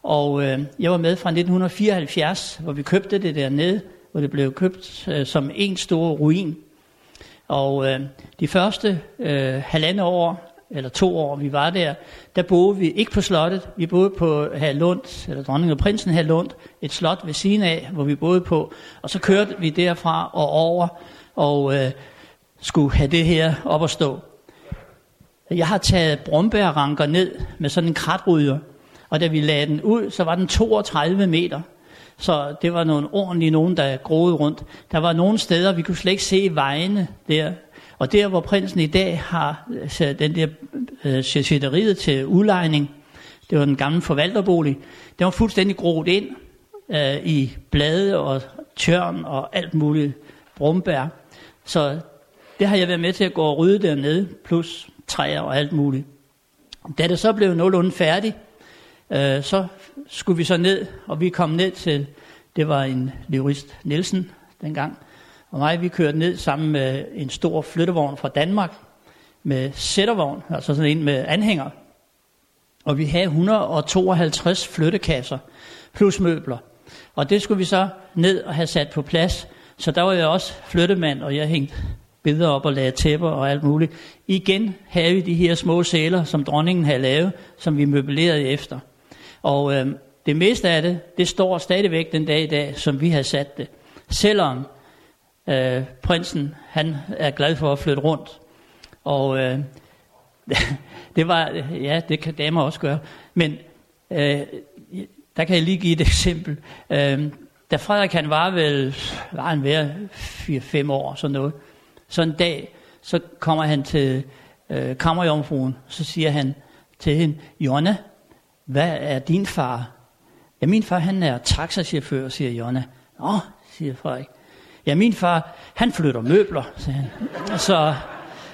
Og øh, jeg var med fra 1974, hvor vi købte det dernede, hvor det blev købt øh, som en stor ruin. Og øh, de første øh, halvandet år, eller to år, vi var der, der boede vi ikke på slottet. Vi boede på Herlund, eller dronning og prinsen Herlund, et slot ved siden af, hvor vi boede på. Og så kørte vi derfra og over, og øh, skulle have det her op at stå. Jeg har taget brombærranker ned med sådan en kratryder, og da vi lagde den ud, så var den 32 meter. Så det var nogle ordentlige nogen, der groede rundt. Der var nogle steder, vi kunne slet ikke se vejene der. Og der, hvor prinsen i dag har øh, den der øh, til udlejning, det var den gamle forvalterbolig, den var fuldstændig groet ind øh, i blade og tørn og alt muligt brumbær. Så det har jeg været med til at gå og rydde dernede, plus træer og alt muligt. Da det så blev nogenlunde færdigt, øh, så skulle vi så ned, og vi kom ned til, det var en jurist Nielsen dengang, og mig, vi kørte ned sammen med en stor flyttevogn fra Danmark, med sættervogn, altså sådan en med anhænger. Og vi havde 152 flyttekasser, plus møbler. Og det skulle vi så ned og have sat på plads. Så der var jeg også flyttemand, og jeg hængte billeder op og lagde tæpper og alt muligt. Igen havde vi de her små sæler, som dronningen havde lavet, som vi møblerede efter. Og øh, det meste af det, det står stadigvæk den dag i dag, som vi har sat det. Selvom øh, prinsen, han er glad for at flytte rundt. Og øh, [LAUGHS] det var, ja, det kan damer også gøre. Men øh, der kan jeg lige give et eksempel. Øh, da Frederik han var vel, var han ved 4-5 år, sådan noget. Så en dag, så kommer han til øh, kammerjomfruen, så siger han til hende, Jonna, hvad er din far? Ja, min far han er taxachauffør, siger Jonna. Nå, siger Frederik. Ja, min far, han flytter møbler, siger han. Så,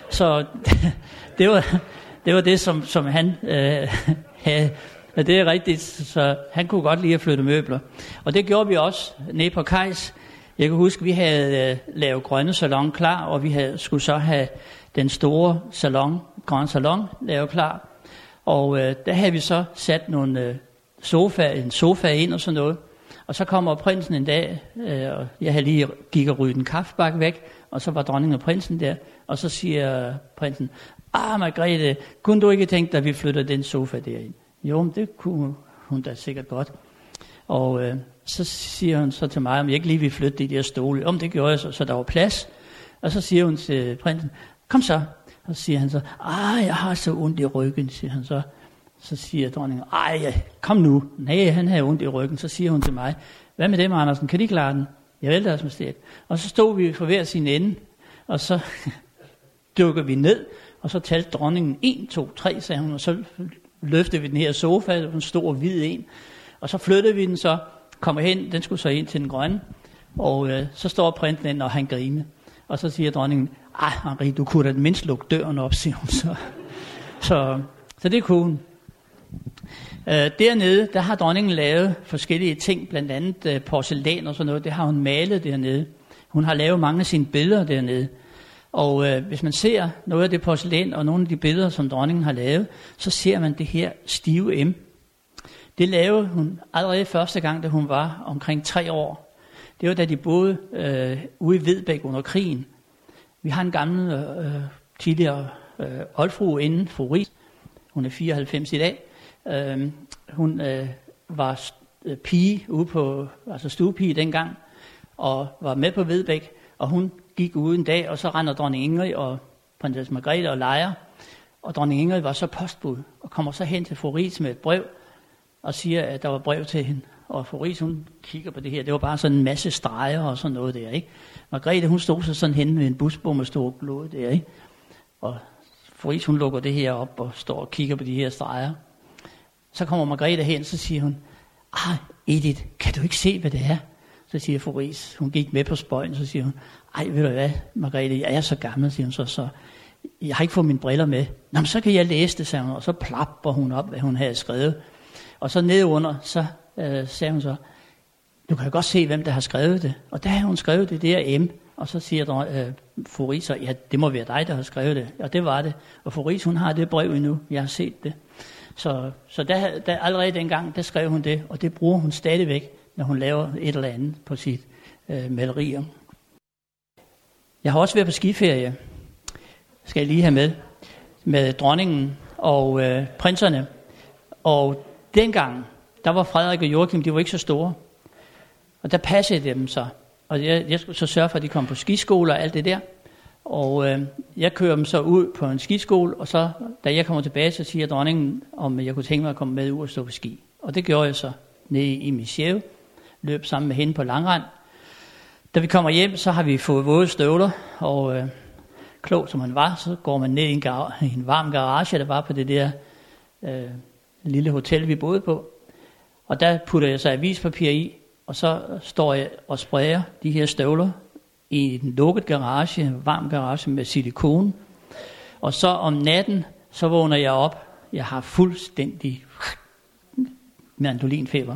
så [LAUGHS] det, var, det var det, som, som han øh, [LAUGHS] havde. Det er rigtigt, så han kunne godt lide at flytte møbler. Og det gjorde vi også nede på Kajs. Jeg kan huske, at vi havde øh, lavet grønne salon klar, og vi havde, skulle så have den store salon, grønne salon, lavet klar. Og øh, der havde vi så sat nogle øh, sofa, en sofa ind og sådan noget. Og så kommer prinsen en dag, øh, og jeg havde lige gik og ryddet en kaffebak væk, og så var dronningen og prinsen der, og så siger prinsen, ah Margrethe, kunne du ikke tænke dig, at vi flytter den sofa derind? Jo, men det kunne hun da sikkert godt. Og øh, så siger hun så til mig, om jeg ikke lige vil flytte de der stole. Om det gjorde jeg så, så der var plads. Og så siger hun til prinsen, kom så. Og så siger han så, ah, jeg har så ondt i ryggen, siger han så. Så siger dronningen, ej, kom nu. Nej, han har ondt i ryggen. Så siger hun til mig, hvad med dem, Andersen? Kan de klare den? Jeg vælter deres majestæt. Og så stod vi for hver sin ende, og så [LAUGHS] dukker vi ned, og så talte dronningen 1, 2, 3, sagde hun, og så løftede vi den her sofa, en stor hvid en, og så flyttede vi den så, kommer hen, den skulle så ind til den grønne, og øh, så står printen ind, og han griner. Og så siger dronningen, ah Henri, du kunne da mindst lukke døren op, [LAUGHS] siger hun så. Så, så det kunne hun. Øh, dernede, der har dronningen lavet forskellige ting, blandt andet øh, porcelæn og sådan noget. Det har hun malet dernede. Hun har lavet mange af sine billeder dernede. Og øh, hvis man ser noget af det porcelæn og nogle af de billeder, som dronningen har lavet, så ser man det her stive M. Det lavede hun allerede første gang, da hun var omkring tre år. Det var da de boede øh, ude i Vedbæk under krigen. Vi har en gammel øh, tidligere øh, oldfru inden, fru Ries. Hun er 94 i dag. Øh, hun øh, var øh, pige ude på, altså stuepige dengang, og var med på Vedbæk, og hun gik ud en dag, og så render dronning Ingrid og prinsesse Margrethe og leger, og dronning Ingrid var så postbud, og kommer så hen til fru Ries med et brev, og siger, at der var brev til hende. Og Foris, hun kigger på det her, det var bare sådan en masse streger og sådan noget der, ikke? Margrethe, hun stod så sådan hen med en busbom og stor blod der, ikke? Og Foris, hun lukker det her op og står og kigger på de her streger. Så kommer Margrethe hen, så siger hun, ah, Edith, kan du ikke se, hvad det er? Så siger Foris, hun gik med på spøjen, så siger hun, ej, ved du hvad, Margrethe, jeg er så gammel, siger hun så, så jeg har ikke fået mine briller med. Nå, men så kan jeg læse det, sagde hun, og så plapper hun op, hvad hun havde skrevet. Og så nedunder, så øh, sagde hun så, du kan jo godt se, hvem der har skrevet det. Og der har hun skrevet det, det er M. Og så siger der, øh, Foris så, ja, det må være dig, der har skrevet det. Og det var det. Og Foris, hun har det brev endnu. Jeg har set det. Så, så der, der, allerede dengang, der skrev hun det, og det bruger hun stadigvæk, når hun laver et eller andet på sit øh, malerier. Jeg har også været på skiferie, skal jeg lige have med, med dronningen og øh, prinserne. Og dengang, der var Frederik og Joachim, de var ikke så store. Og der passede dem så. Og jeg, jeg skulle så sørge for, at de kom på skiskole og alt det der. Og øh, jeg kører dem så ud på en skiskole, og så, da jeg kommer tilbage, så siger dronningen, om jeg kunne tænke mig at komme med ud og stå på ski. Og det gjorde jeg så nede i Michel, løb sammen med hende på langrand. Da vi kommer hjem, så har vi fået våde støvler, og øh, klog som han var, så går man ned i en, gar- i en varm garage, der var på det der øh, lille hotel, vi boede på. Og der putter jeg så avispapir i, og så står jeg og sprayer de her støvler i en lukket garage, en varm garage med silikon. Og så om natten, så vågner jeg op. Jeg har fuldstændig mandolinfeber.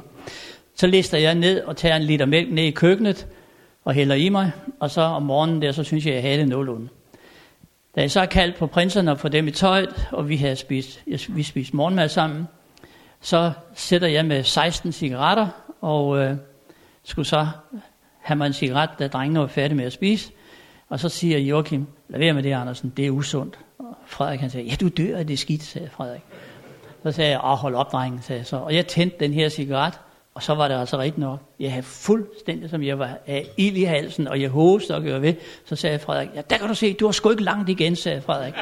Så lister jeg ned og tager en liter mælk ned i køkkenet og hælder i mig. Og så om morgenen der, så synes jeg, at jeg havde det nogenlunde. Da jeg så er kaldt på prinserne og få dem i tøjet, og vi har spist, vi spist morgenmad sammen, så sætter jeg med 16 cigaretter, og øh, skulle så have mig en cigaret, da drengene var færdige med at spise. Og så siger Joachim, lad være med det, Andersen, det er usundt. Og Frederik han sagde, ja, du dør af det skidt, sagde Frederik. Så sagde jeg, åh, hold op, drengen, sagde jeg så. Og jeg tændte den her cigaret, og så var det altså rigtigt nok. Jeg havde fuldstændig, som jeg var af ild i halsen, og jeg hostede og gjorde ved. Så sagde Frederik, ja, der kan du se, du har sgu ikke langt igen, sagde Frederik.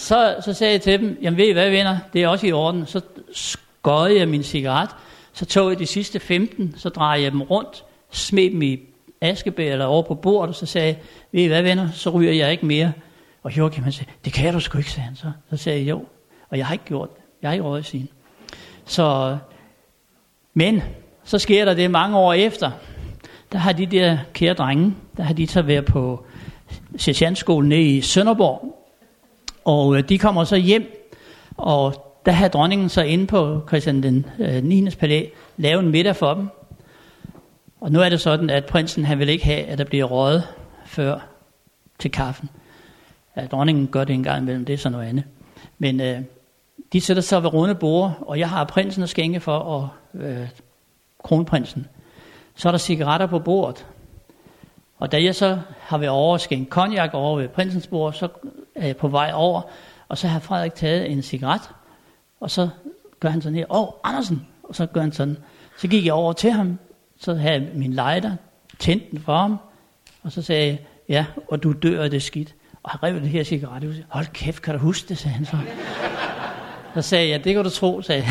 Så, så sagde jeg til dem, jamen ved I hvad, venner, det er også i orden. Så skøjede jeg min cigaret, så tog jeg de sidste 15, så drejede jeg dem rundt, smed dem i askebær eller over på bordet, og så sagde jeg, ved I hvad venner, så ryger jeg ikke mere. Og Joachim han sagde, det kan du sgu ikke, sagde han så. Så sagde jeg, jo. Og jeg har ikke gjort det. Jeg har ikke røget siden. Så, men, så sker der det mange år efter. Der har de der kære drenge, der har de så været på sergeantskolen nede i Sønderborg. Og øh, de kommer så hjem, og der har dronningen så inde på Christian den øh, 9. palæ lavet en middag for dem. Og nu er det sådan, at prinsen han vil ikke have, at der bliver røget før til kaffen. Ja, dronningen gør det en gang imellem, det er så noget andet. Men øh, de sætter sig ved runde bord, og jeg har prinsen at skænke for, og øh, kronprinsen. Så er der cigaretter på bordet. Og da jeg så har været over at skænke cognac over ved prinsens bord, så øh, på vej over, og så har Frederik taget en cigaret, og så gør han sådan her, åh, oh, Andersen, og så gør han sådan. Så gik jeg over til ham, så havde jeg min lighter, tændte den for ham, og så sagde jeg, ja, og du dør af det skidt. Og han rev det her cigaret ud. Hold kæft, kan du huske det, sagde han så. Så sagde jeg, det kan du tro, sagde jeg.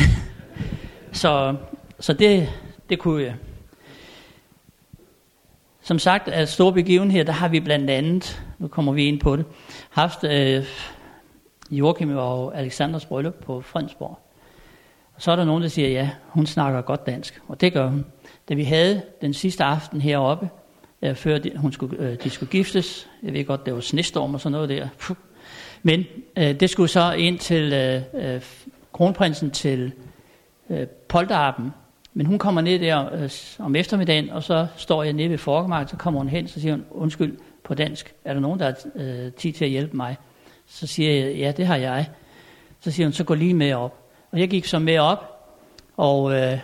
Så, så det, det kunne jeg. Som sagt, af store begivenheder, der har vi blandt andet, nu kommer vi ind på det, haft øh, Joachim og Alexanders bryllup på Fredensborg. Og så er der nogen, der siger, ja, hun snakker godt dansk, og det gør hun. Da vi havde den sidste aften heroppe, øh, før de, hun skulle, øh, de skulle giftes, jeg ved godt, det var snestorm og sådan noget der, Puh. men øh, det skulle så ind til øh, øh, kronprinsen til øh, Polterappen, men hun kommer ned der øh, om eftermiddagen, og så står jeg nede ved Folkemarkedet, så kommer hun hen, så siger hun, undskyld på dansk, er der nogen, der har øh, tid til at hjælpe mig? Så siger jeg, ja, det har jeg. Så siger hun, så gå lige med op. Og jeg gik så med op, og øh,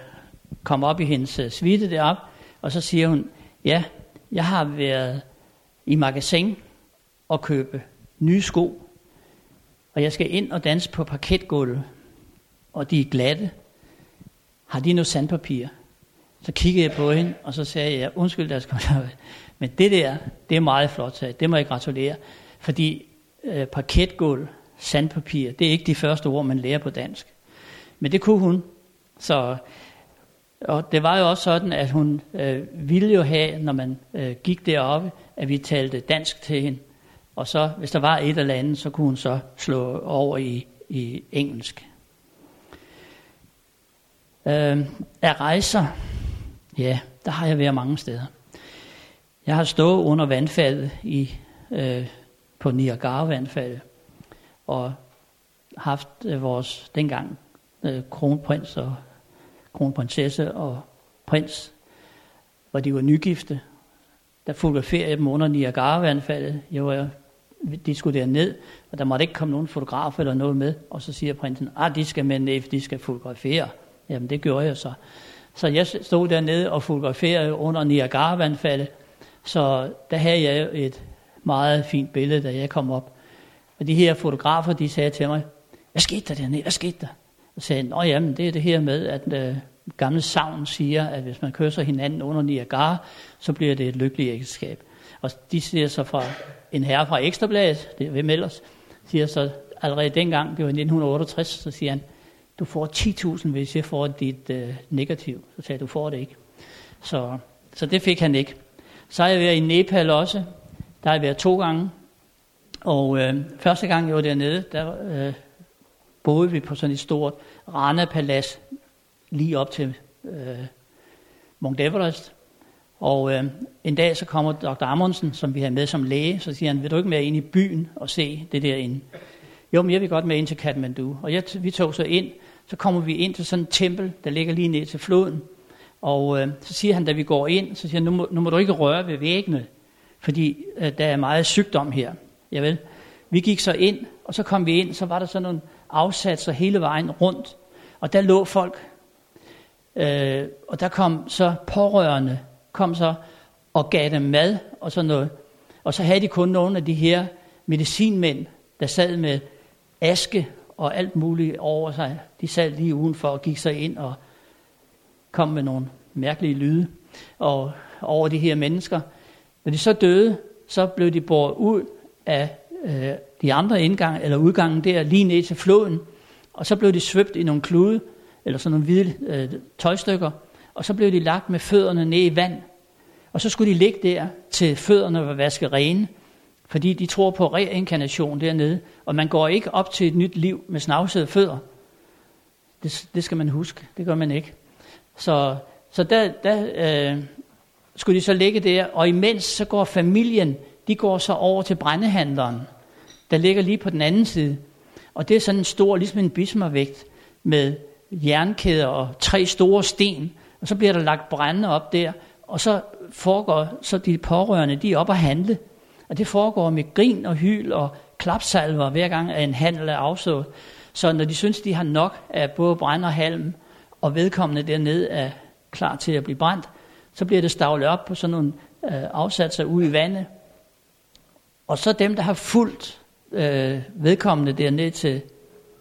kom op i hendes øh, suite derop, og så siger hun, ja, jeg har været i magasin og købe nye sko, og jeg skal ind og danse på parketgulvet, og de er glatte. Har de noget sandpapir? Så kiggede jeg på hende, og så sagde jeg, undskyld, deres skal men det der, det er meget flot, sagde det må jeg gratulere, fordi øh, parketgulv, sandpapir, det er ikke de første ord, man lærer på dansk. Men det kunne hun, så og det var jo også sådan, at hun øh, ville jo have, når man øh, gik deroppe, at vi talte dansk til hende. Og så, hvis der var et eller andet, så kunne hun så slå over i, i engelsk. Øh, af rejser, ja, der har jeg været mange steder. Jeg har stået under vandfaldet i øh, på Niagara-vandfaldet. Og haft øh, vores dengang øh, kronprins og kronprinsesse og prins, hvor de var nygifte. Der fotograferede jeg dem under Niagara-vandfaldet. Jeg var, de skulle derned, og der måtte ikke komme nogen fotograf eller noget med. Og så siger prinsen, at ah, de skal med ned, de skal fotografere. Jamen det gjorde jeg så. Så jeg stod dernede og fotograferede under Niagara-vandfaldet. Så der havde jeg et meget fint billede, da jeg kom op. Og de her fotografer, de sagde til mig, hvad skete der dernede? Hvad skete der? Og sagde, nå jamen, det er det her med, at øh, gamle savn siger, at hvis man kysser hinanden under Niagara, så bliver det et lykkeligt ægteskab. Og de siger så fra en herre fra Ekstrabladet, det er hvem ellers, siger så allerede dengang, det var i 1968, så siger han, du får 10.000, hvis jeg får dit øh, negativ. Så sagde jeg, du får det ikke. Så, så det fik han ikke. Så har jeg været i Nepal også. Der har jeg været to gange. Og øh, første gang jeg var dernede, der øh, boede vi på sådan et stort Rana-palads lige op til øh, Mount Everest. Og øh, en dag så kommer Dr. Amundsen, som vi har med som læge, så siger han, vil du ikke med ind i byen og se det derinde? Jo, men jeg vil godt med ind til Kathmandu. Og jeg, vi tog så ind, så kommer vi ind til sådan et tempel, der ligger lige ned til floden. Og øh, så siger han, da vi går ind, så siger han, nu må, nu må du ikke røre ved væggene, fordi øh, der er meget sygdom her. Jeg ved. Vi gik så ind, og så kom vi ind, så var der sådan nogle afsatser hele vejen rundt. Og der lå folk, øh, og der kom så pårørende, kom så og gav dem mad og sådan noget. Og så havde de kun nogle af de her medicinmænd, der sad med aske og alt muligt over sig. De sad lige udenfor og gik sig ind og kom med nogle mærkelige lyde og over de her mennesker. Når de så døde, så blev de båret ud af øh, de andre indgang eller udgangen der lige ned til floden, og så blev de svøbt i nogle klude, eller sådan nogle hvide øh, tøjstykker, og så blev de lagt med fødderne ned i vand, og så skulle de ligge der til fødderne var vasket rene, fordi de tror på reinkarnation dernede, og man går ikke op til et nyt liv med snavsede fødder. Det, det skal man huske, det gør man ikke. Så, så der, der øh, skulle de så ligge der, og imens så går familien, de går så over til brændehandleren, der ligger lige på den anden side. Og det er sådan en stor, ligesom en bismarvægt, med jernkæder og tre store sten, og så bliver der lagt brænde op der, og så foregår så de pårørende, de er op og handle. Og det foregår med grin og hyl og klapsalver, hver gang en handel er afsået. Så når de synes, de har nok af både brænd og halm, og vedkommende dernede er klar til at blive brændt, så bliver det stavlet op på sådan nogle øh, afsatser ude i vandet. Og så dem, der har fulgt øh, vedkommende dernede til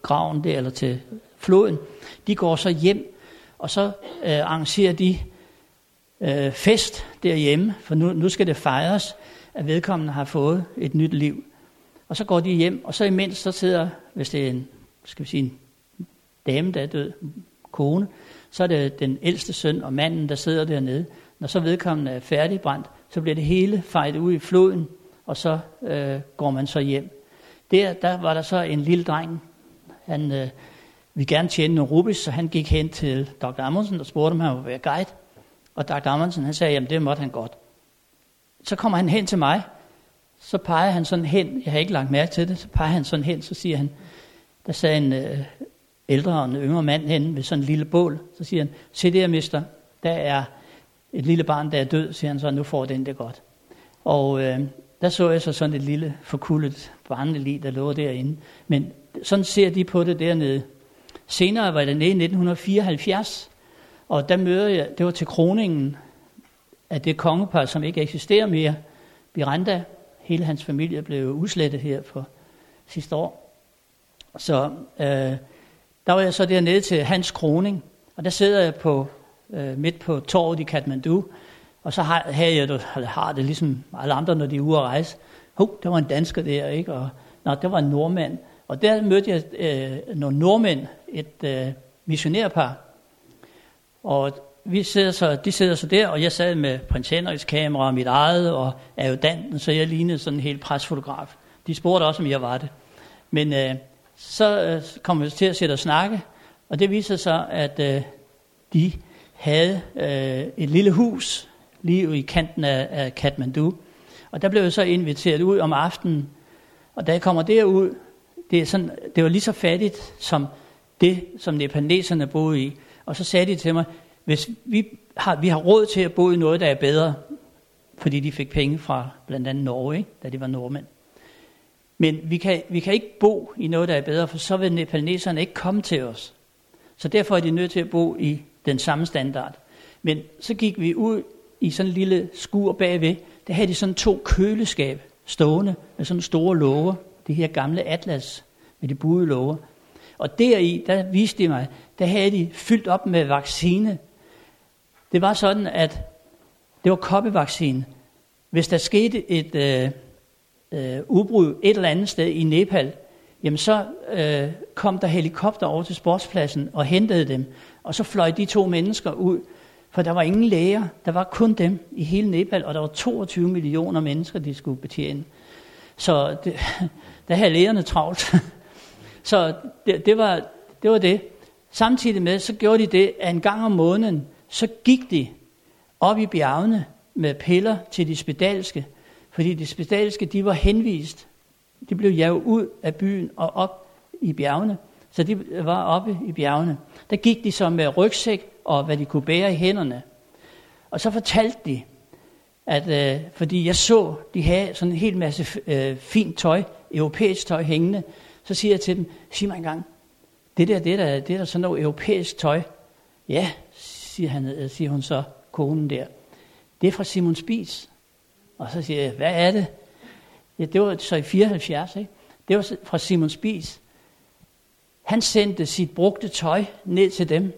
graven der, eller til floden, de går så hjem, og så øh, arrangerer de øh, fest derhjemme, for nu, nu skal det fejres, at vedkommende har fået et nyt liv. Og så går de hjem, og så imens så sidder, hvis det er en, skal vi sige, en dame, der er død, kone, så er det den ældste søn og manden, der sidder dernede. Når så vedkommende er færdigbrændt, så bliver det hele fejret ud i floden, og så øh, går man så hjem. Der, der var der så en lille dreng, han øh, ville gerne tjene nogle rubis, så han gik hen til Dr. Amundsen og spurgte, om han ville være guide. Og Dr. Amundsen han sagde, jamen det måtte han godt. Så kommer han hen til mig, så peger han sådan hen, jeg har ikke lagt mærke til det, så peger han sådan hen, så siger han, der sagde en øh, ældre og en yngre mand hen ved sådan en lille bål, så siger han, se der mister, der er et lille barn, der er død, siger han så, nu får den det godt. Og øh, der så jeg så sådan et lille forkullet barnelig, der lå derinde. Men sådan ser de på det dernede. Senere var det nede i 1974, og der møder jeg, det var til kroningen af det kongepar, som ikke eksisterer mere, Miranda. Hele hans familie blev udslettet her for sidste år. Så øh, der var jeg så dernede til hans kroning, og der sidder jeg på øh, midt på torvet i Kathmandu, og så har, havde jeg det, eller har det ligesom alle andre, når de er ude at rejse. Hov, der var en dansker der, ikke? Og, nå, der var en nordmand. Og der mødte jeg øh, nogle nordmænd, et øh, missionærpar. Og vi sidder så, de sidder så der, og jeg sad med prins Henriks kamera, mit eget, og adjutanten, så jeg lignede sådan en helt presfotograf. De spurgte også, om jeg var det. Men øh, så øh, kom vi til at sætte og snakke, og det viser sig, at øh, de havde øh, et lille hus lige i kanten af, af Kathmandu. Og der blev jeg så inviteret ud om aftenen, Og da jeg kommer derud, det, er sådan, det var lige så fattigt som det, som nepaleserne boede i. Og så sagde de til mig, hvis vi har, vi har råd til at bo i noget, der er bedre, fordi de fik penge fra blandt andet Norge, ikke? da de var nordmænd. Men vi kan, vi kan ikke bo i noget, der er bedre, for så vil nepaleserne ikke komme til os. Så derfor er de nødt til at bo i den samme standard. Men så gik vi ud i sådan en lille skur bagved. Der havde de sådan to køleskab stående med sådan store låger. Det her gamle atlas med de buede låger. Og deri, der viste de mig, der havde de fyldt op med vaccine. Det var sådan, at det var koppevaccine. Hvis der skete et øh, øh, udbrud et eller andet sted i Nepal, jamen så øh, kom der helikopter over til sportspladsen og hentede dem. Og så fløj de to mennesker ud, for der var ingen læger. Der var kun dem i hele Nepal, og der var 22 millioner mennesker, de skulle betjene. Så det, [LAUGHS] der havde lægerne travlt. [LAUGHS] så det, det, var, det var det. Samtidig med, så gjorde de det, at en gang om måneden, så gik de op i bjergene med piller til de spedalske, fordi de spedalske, de var henvist. De blev jaget ud af byen og op i bjergene. Så de var oppe i bjergene. Der gik de så med rygsæk og hvad de kunne bære i hænderne. Og så fortalte de, at øh, fordi jeg så, de havde sådan en hel masse øh, fint tøj, europæisk tøj hængende, så siger jeg til dem, sig mig engang, det der, det der, det der sådan noget europæisk tøj. Ja, siger, han, øh, siger hun så, konen der. Det er fra Simon Spies. Og så siger jeg, hvad er det? Ja, det var så i 74, ikke? Det var fra Simon Spies. Han sendte sit brugte tøj ned til dem.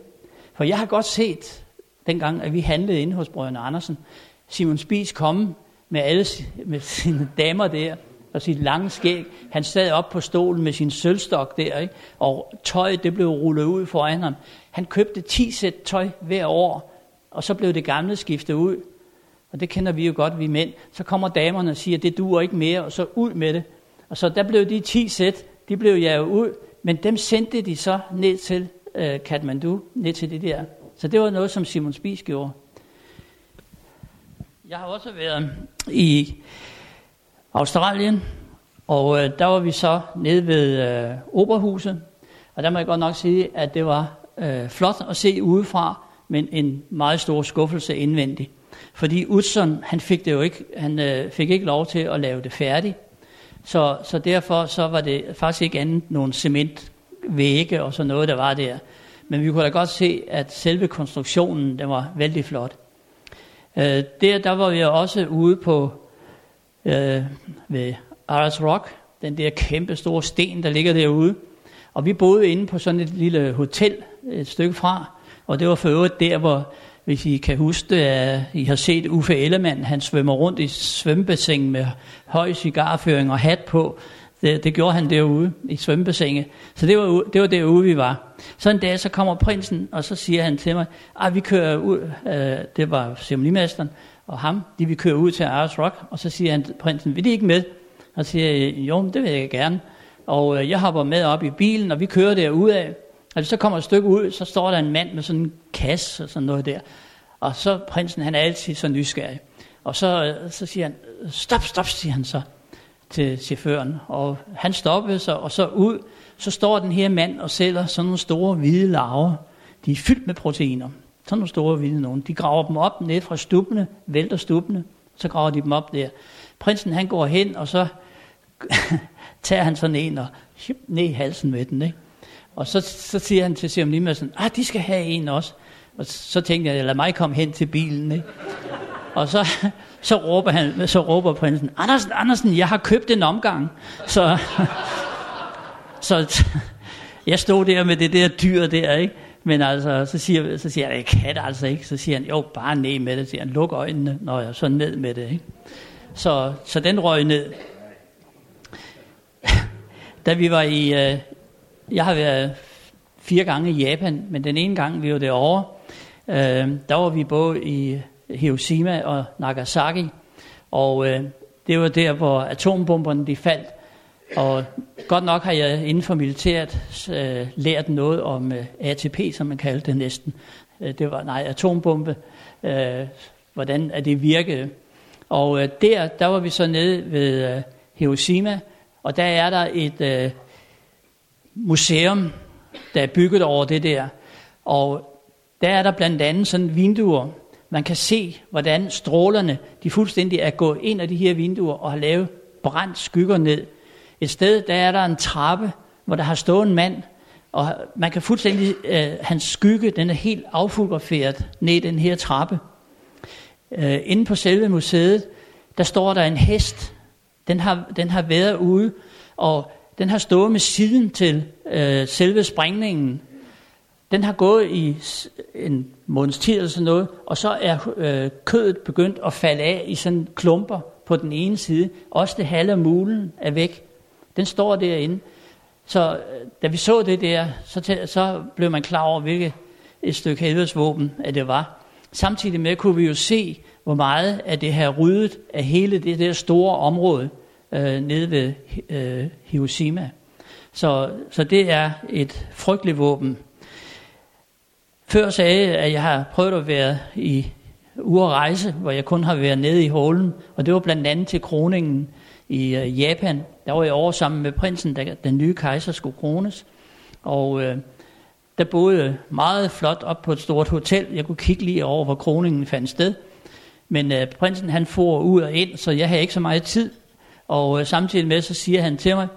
For jeg har godt set, dengang at vi handlede inde hos brødrene Andersen, Simon Spies komme med alle med sine damer der, og sit lange skæg. Han sad op på stolen med sin sølvstok der, ikke? og tøjet det blev rullet ud foran ham. Han købte 10 sæt tøj hver år, og så blev det gamle skiftet ud. Og det kender vi jo godt, vi mænd. Så kommer damerne og siger, det duer ikke mere, og så ud med det. Og så der blev de 10 sæt, de blev jaget ud, men dem sendte de så ned til øh, Kathmandu, ned til det der. Så det var noget, som Simon Spies gjorde. Jeg har også været i Australien, og øh, der var vi så nede ved øh, Operahuset, og der må jeg godt nok sige, at det var øh, flot at se udefra, men en meget stor skuffelse indvendigt. Fordi Utzon, han fik det jo ikke, han øh, fik ikke lov til at lave det færdigt. Så, så derfor så var det faktisk ikke andet nogle cementvægge og sådan noget, der var der. Men vi kunne da godt se, at selve konstruktionen, den var vældig flot. Øh, der, der var vi også ude på øh, ved Aras Rock, den der kæmpe store sten, der ligger derude. Og vi boede inde på sådan et lille hotel et stykke fra, og det var for øvrigt der, hvor, hvis I kan huske det, at I har set Uffe Ellemann, han svømmer rundt i svømmebassin med høj cigarføring og hat på. Det, det gjorde han derude i svømmebassinet. Så det var, det var derude, vi var. Så en dag, så kommer prinsen, og så siger han til mig, at vi kører ud, øh, det var ceremonimesteren, og ham, de vil køre ud til Ars Rock, og så siger han prinsen, vil de ikke med? Og så siger jo, det vil jeg gerne. Og øh, jeg hopper med op i bilen, og vi kører derud af. Og så kommer et stykke ud, så står der en mand med sådan en kasse og sådan noget der. Og så prinsen, han er altid så nysgerrig. Og så, øh, så siger han, stop, stop, siger han så til chaufføren. Og han stoppede sig, og så ud, så står den her mand og sælger sådan nogle store hvide larver. De er fyldt med proteiner. Sådan nogle store vilde nogen. De graver dem op ned fra stubbene, vælter stubbene, så graver de dem op der. Prinsen han går hen, og så [LAUGHS] tager han sådan en og ned i halsen med den. Ikke? Og så, så siger han til ceremonimesteren, ah, de skal have en også. Og så tænkte jeg, lad mig komme hen til bilen. Ikke? Og så, [LAUGHS] så, råber han, så råber prinsen, Andersen, Andersen, jeg har købt en omgang. Så, [LAUGHS] så jeg stod der med det der dyr der, ikke? Men altså, så siger, så siger jeg, jeg kan det altså ikke. Så siger han, jo, bare ned med det. Så siger han, luk øjnene, når jeg så ned med det. Ikke? Så, så den røg ned. [LAUGHS] da vi var i, øh, jeg har været fire gange i Japan, men den ene gang vi var derovre, øh, der var vi både i Hiroshima og Nagasaki, og øh, det var der, hvor atombomberne de faldt, og godt nok har jeg inden for militæret øh, lært noget om øh, ATP, som man kaldte det næsten. Øh, det var, nej, atombombe, øh, hvordan er det virkede. Og øh, der, der var vi så nede ved øh, Hiroshima, Og der er der et øh, museum, der er bygget over det der. Og der er der blandt andet sådan vinduer. Man kan se, hvordan strålerne, de fuldstændig er gået ind af de her vinduer og har lavet brændt skygger ned. Et sted, der er der en trappe, hvor der har stået en mand, og man kan fuldstændig, øh, hans skygge, den er helt affotograferet ned i den her trappe. Øh, inde på selve museet, der står der en hest. Den har, den har været ude, og den har stået med siden til øh, selve sprængningen. Den har gået i en måneds tid eller sådan noget, og så er øh, kødet begyndt at falde af i sådan klumper på den ene side. Også det halve mulen er væk. Den står derinde. Så øh, da vi så det der, så, så blev man klar over, hvilket et stykke helvedesvåben at det var. Samtidig med kunne vi jo se, hvor meget af det her ryddet af hele det der store område øh, nede ved øh, Hiroshima. Så, så det er et frygteligt våben. Før sagde jeg, at jeg har prøvet at være i urejse, rejse, hvor jeg kun har været nede i hålen, og det var blandt andet til kroningen i øh, Japan. Der var jeg over sammen med prinsen, da den nye kejser skulle krones. Og øh, der boede meget flot op på et stort hotel. Jeg kunne kigge lige over, hvor kroningen fandt sted. Men øh, prinsen han for ud og ind, så jeg havde ikke så meget tid. Og øh, samtidig med, så siger han til mig,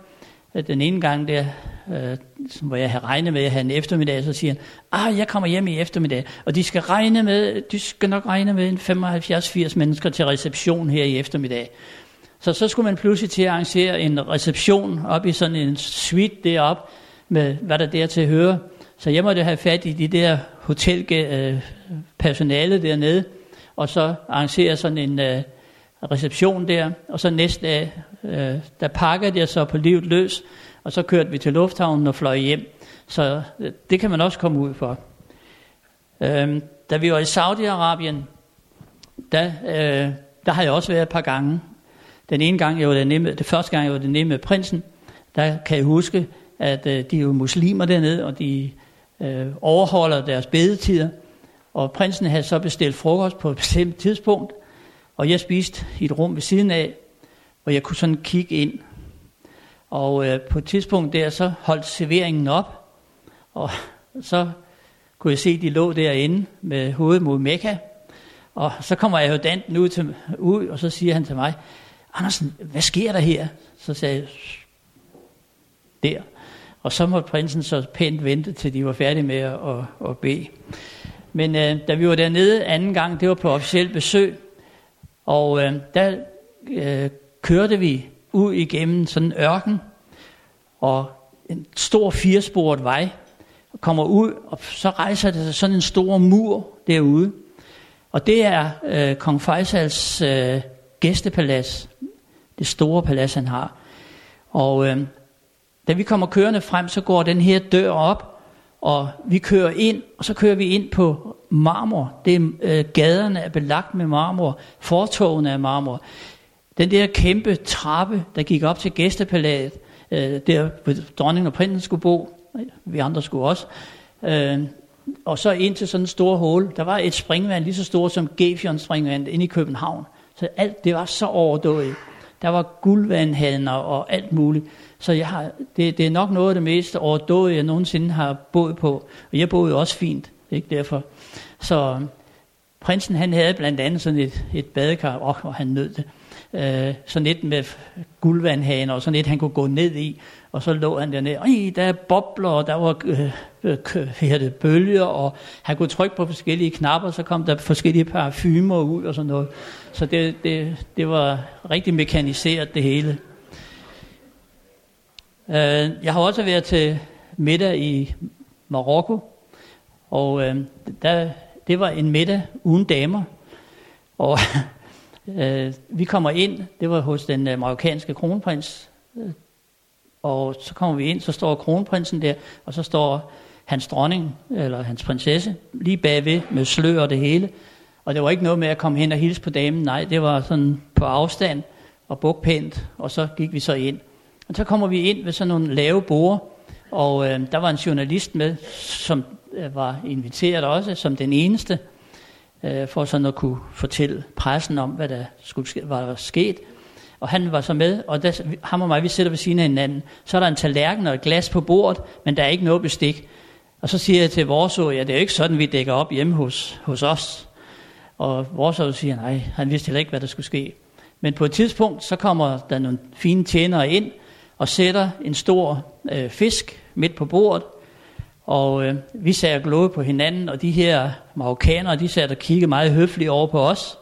at den ene gang der, øh, hvor jeg havde regnet med at have en eftermiddag, så siger han, ah, jeg kommer hjem i eftermiddag, og de skal regne med, de skal nok regne med en 75-80 mennesker til reception her i eftermiddag. Så så skulle man pludselig til at arrangere en reception op i sådan en suite derop med hvad der der til at høre. Så jeg måtte have fat i de der hotelpersonale øh, dernede, og så arrangere sådan en øh, reception der. Og så næste dag, øh, der pakkede jeg så på livet løs, og så kørte vi til lufthavnen og fløj hjem. Så øh, det kan man også komme ud for. Øh, da vi var i Saudi-Arabien, der, øh, der har jeg også været et par gange. Den ene gang, jeg var der med, det første gang, jeg var der med prinsen, der kan jeg huske, at øh, de er jo muslimer dernede, og de øh, overholder deres bedetider. Og prinsen havde så bestilt frokost på et bestemt tidspunkt, og jeg spiste i et rum ved siden af, hvor jeg kunne sådan kigge ind. Og øh, på et tidspunkt der, så holdt serveringen op, og så kunne jeg se, at de lå derinde med hovedet mod Mekka. Og så kommer jeg jo danten ud, til, ud, og så siger han til mig, Andersen, hvad sker der her? Så sagde jeg, der. Og så måtte prinsen så pænt vente, til de var færdige med at, at, at bede. Men øh, da vi var dernede anden gang, det var på officielt besøg, og øh, der øh, kørte vi ud igennem sådan en ørken, og en stor firesporet vej, kommer ud, og så rejser der sådan en stor mur derude. Og det er øh, kong Faisals øh, gæstepalads, det store palads, han har. Og øh, da vi kommer kørende frem, så går den her dør op, og vi kører ind, og så kører vi ind på marmor. Det er, øh, gaderne er belagt med marmor, fortogene er marmor. Den der kæmpe trappe, der gik op til gæstepaladet, øh, der hvor dronningen og prinsen skulle bo, vi andre skulle også, øh, og så ind til sådan en stor hul. Der var et springvand lige så stort som Gefion springvand inde i København. Så alt det var så overdået. Der var guldvandhaner og alt muligt. Så jeg har, det, det er nok noget af det mest overdåde, jeg nogensinde har boet på. Og jeg boede også fint, ikke derfor. Så øh, prinsen han havde blandt andet sådan et, et badekar, og oh, han nød det. Øh, sådan et med guldvandhaner, og sådan et han kunne gå ned i. Og så lå han dernede, Ej, der er bobler, og der var øh, øh, det, bølger, og han kunne trykke på forskellige knapper, så kom der forskellige parfumer ud og sådan noget. Så det, det, det var rigtig mekaniseret det hele. Øh, jeg har også været til middag i Marokko, og øh, der, det var en middag uden damer. Og [LAUGHS] øh, vi kommer ind, det var hos den øh, marokkanske kronprins, øh, og så kommer vi ind, så står kronprinsen der, og så står hans dronning, eller hans prinsesse, lige bagved med slør og det hele. Og det var ikke noget med at komme hen og hilse på damen, nej, det var sådan på afstand og buk pænt, og så gik vi så ind. Og så kommer vi ind ved sådan nogle lave borde, og øh, der var en journalist med, som øh, var inviteret også, som den eneste, øh, for sådan at kunne fortælle pressen om, hvad der skulle ske, var der sket. Og han var så med, og der, ham og mig, vi sidder ved siden af hinanden. Så er der en tallerken og et glas på bordet, men der er ikke noget bestik. Og så siger jeg til vores ja, det er jo ikke sådan, vi dækker op hjemme hos, hos os. Og vores siger, nej, han vidste heller ikke, hvad der skulle ske. Men på et tidspunkt, så kommer der nogle fine tjenere ind, og sætter en stor øh, fisk midt på bordet. Og øh, vi sagde og glode på hinanden, og de her marokkanere, de sad og kiggede meget høfligt over på os.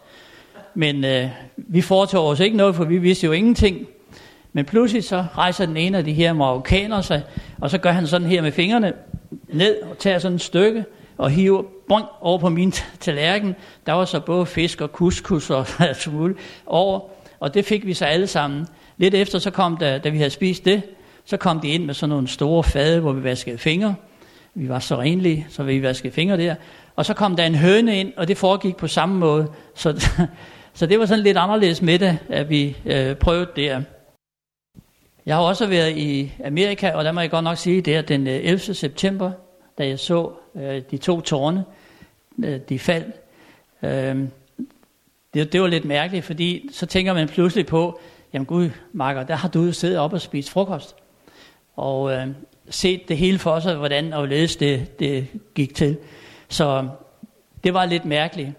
Men øh, vi foretog os ikke noget, for vi vidste jo ingenting. Men pludselig så rejser den ene af de her marokkanere sig, og så gør han sådan her med fingrene ned og tager sådan et stykke og hiver boing, over på min tallerken. Der var så både fisk og couscous og [LAUGHS] alt muligt over, og det fik vi så alle sammen. Lidt efter, så kom der, da vi havde spist det, så kom de ind med sådan nogle store fade, hvor vi vaskede fingre. Vi var så renlige, så vi vaskede fingre der. Og så kom der en høne ind, og det foregik på samme måde. Så, [LAUGHS] så det var sådan lidt anderledes med det, at vi øh, prøvede det. Jeg har også været i Amerika, og der må jeg godt nok sige, det er den øh, 11. September, da jeg så øh, de to tårne, Øh, de faldt. Øh, det, det var lidt mærkeligt, fordi så tænker man pludselig på, jamen gud, Marker, der har du jo siddet op og spist frokost. Og øh, set det hele for sig, hvordan og hvorledes det, det gik til. Så det var lidt mærkeligt.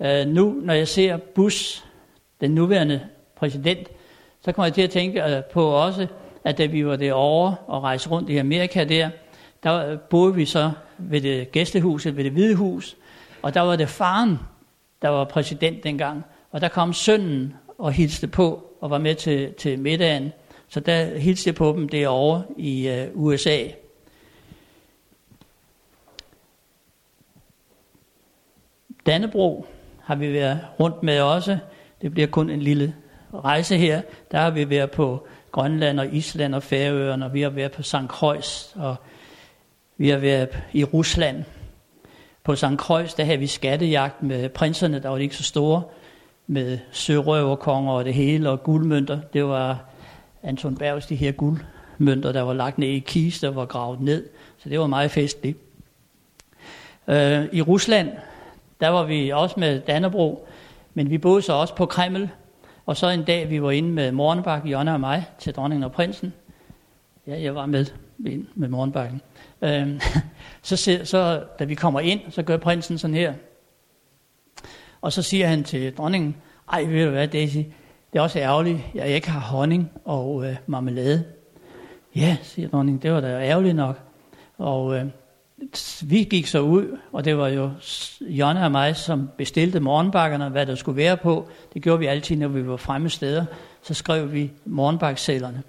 Øh, nu, når jeg ser Bush, den nuværende præsident, så kommer jeg til at tænke øh, på også, at da vi var derovre og rejste rundt i Amerika der, der boede vi så ved det gæstehuset, ved det hvide hus, og der var det faren, der var præsident dengang, og der kom sønnen og hilste på og var med til, til middagen. Så der hilste jeg på dem derovre i øh, USA. Dannebro har vi været rundt med også. Det bliver kun en lille rejse her. Der har vi været på Grønland og Island og Færøerne, og vi har været på St. Kreuz, og vi har været i Rusland. På St. Kreuz, der havde vi skattejagt med prinserne, der var ikke så store med sørøverkonger og det hele, og guldmønter. Det var Anton Bergs, de her guldmønter, der var lagt ned i kister, der var gravet ned. Så det var meget festligt. Øh, I Rusland, der var vi også med Dannebro, men vi boede så også på Kreml. Og så en dag, vi var inde med Morgenbak, Jonna og mig, til dronningen og prinsen. Ja, jeg var med med Morgenbakken. Øh, [LAUGHS] så, så da vi kommer ind, så gør prinsen sådan her. Og så siger han til dronningen, ej, ved du hvad, Daisy, det er også ærgerligt, at jeg ikke har honning og øh, marmelade. Ja, siger dronningen, det var da ærgerligt nok. Og øh, vi gik så ud, og det var jo Jonna og mig, som bestilte morgenbakkerne, hvad der skulle være på. Det gjorde vi altid, når vi var fremme steder. Så skrev vi morgenbaksælerne.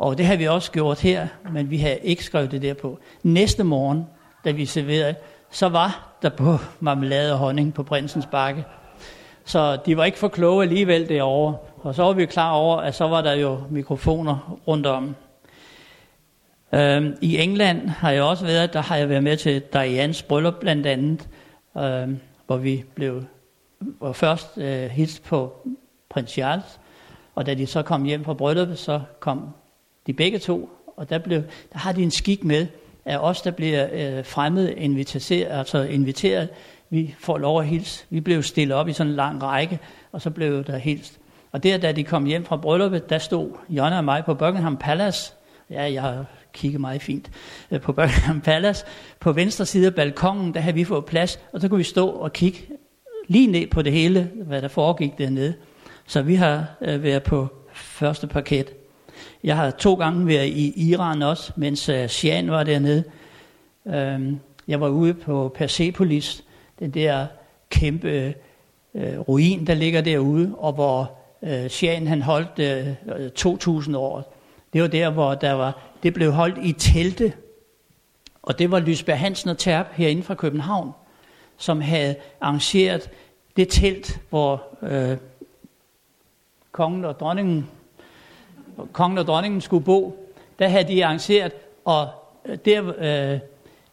Og det har vi også gjort her, men vi har ikke skrevet det der på. Næste morgen, da vi serverede, så var der på marmelade og honning på prinsens bakke. Så de var ikke for kloge alligevel derovre. Og så var vi klar over, at så var der jo mikrofoner rundt om. Øhm, I England har jeg også været, der har jeg været med til Dianes bryllup blandt andet, øhm, hvor vi blev var først øh, hilst på prins Charles, og da de så kom hjem fra brylluppet, så kom de begge to, og der, blev, der har de en skik med, at os, der bliver øh, fremmed inviteret, altså inviteret, vi får lov at hilse. Vi blev stillet op i sådan en lang række, og så blev der hilst. Og der, da de kom hjem fra brylluppet, der stod Jonna og mig på Buckingham Palace. Ja, jeg kigger meget fint øh, på [LAUGHS] Buckingham Palace. På venstre side af balkongen, der havde vi fået plads, og så kunne vi stå og kigge lige ned på det hele, hvad der foregik dernede. Så vi har øh, været på første parket. Jeg har to gange været i Iran også, mens øh, Sian var dernede. Øhm, jeg var ude på Persepolis, den der kæmpe øh, ruin, der ligger derude, og hvor øh, Sian han holdt 2.000 år. Det var der, hvor der var, det blev holdt i telte, og det var Lysberg Hansen og Terp herinde fra København, som havde arrangeret det telt, hvor øh, kongen og dronningen kongen og dronningen skulle bo, der havde de arrangeret, og øh, der, øh,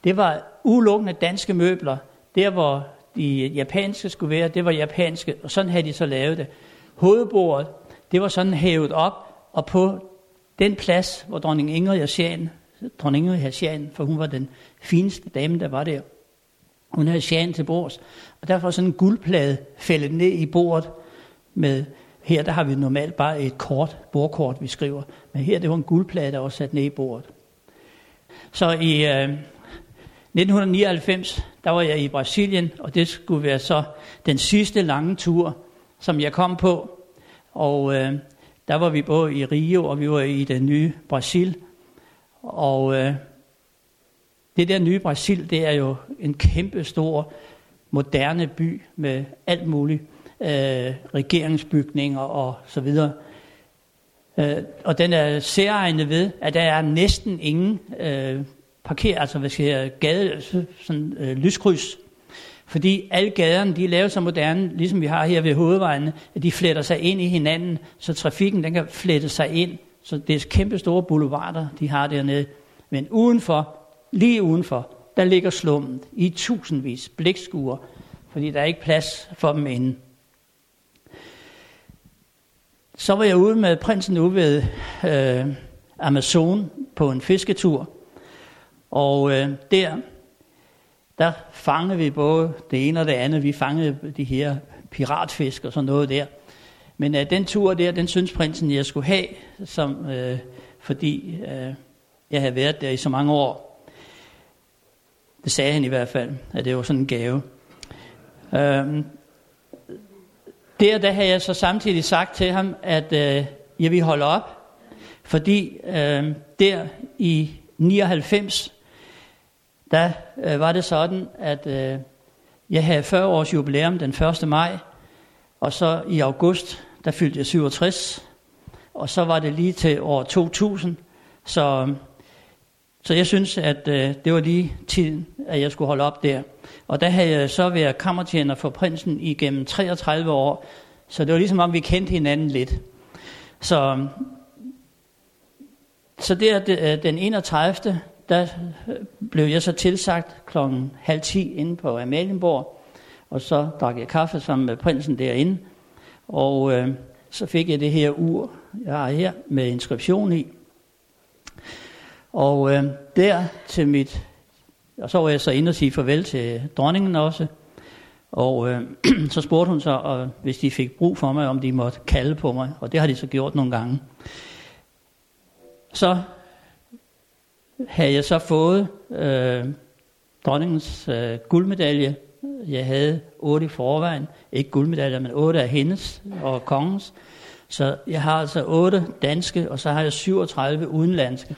det var udelukkende danske møbler. Der, hvor de japanske skulle være, det var japanske, og sådan havde de så lavet det. Hovedbordet, det var sådan hævet op, og på den plads, hvor dronning Ingrid Asian, dronning Ingrid Asian, for hun var den fineste dame, der var der, hun havde Asian til bords, og derfor sådan en guldplade fældet ned i bordet med her der har vi normalt bare et kort, bordkort, vi skriver. Men her det var en guldplade, der sat ned i bordet. Så i øh, 1999, der var jeg i Brasilien, og det skulle være så den sidste lange tur, som jeg kom på. Og øh, der var vi både i Rio, og vi var i det nye Brasil. Og øh, det der nye Brasil, det er jo en kæmpe stor, moderne by med alt muligt. Øh, regeringsbygninger og så videre. Øh, og den er særegnet ved, at der er næsten ingen øh, parker, altså hvad skal jeg, gade, sådan øh, lyskryds. Fordi alle gaderne, de er lavet så moderne, ligesom vi har her ved hovedvejene, at de fletter sig ind i hinanden, så trafikken den kan flette sig ind. Så det er kæmpe store boulevarder, de har dernede. Men udenfor, lige udenfor, der ligger slummet i tusindvis blikskuer, fordi der er ikke plads for dem inden. Så var jeg ude med prinsen ude ved øh, Amazon på en fisketur, og øh, der, der fangede vi både det ene og det andet. Vi fangede de her piratfisk og sådan noget der. Men øh, den tur der, den synes prinsen, jeg skulle have, som, øh, fordi øh, jeg havde været der i så mange år. Det sagde han i hvert fald, at det var sådan en gave. Øh, der, der havde jeg så samtidig sagt til ham, at øh, jeg vil holde op, fordi øh, der i 99, der øh, var det sådan, at øh, jeg havde 40 års jubilæum den 1. maj, og så i august, der fyldte jeg 67, og så var det lige til år 2000, så, så jeg synes, at øh, det var lige tiden, at jeg skulle holde op der. Og der havde jeg så været kammertjener for prinsen igennem 33 år, så det var ligesom om vi kendte hinanden lidt. Så, så der øh, den 31 der øh, blev jeg så tilsagt klokken halv ti inde på Amalienborg, og så drak jeg kaffe sammen med prinsen derinde, og øh, så fik jeg det her ur, jeg har her, med inskription i. Og øh, der til mit, og så var jeg så inde og sige farvel til dronningen også, og øh, [CLEARS THROAT] så spurgte hun så, og hvis de fik brug for mig, om de måtte kalde på mig, og det har de så gjort nogle gange. Så havde jeg så fået øh, dronningens øh, guldmedalje. Jeg havde otte i forvejen. Ikke guldmedaljer, men otte af hendes og kongens. Så jeg har altså otte danske, og så har jeg 37 udenlandske.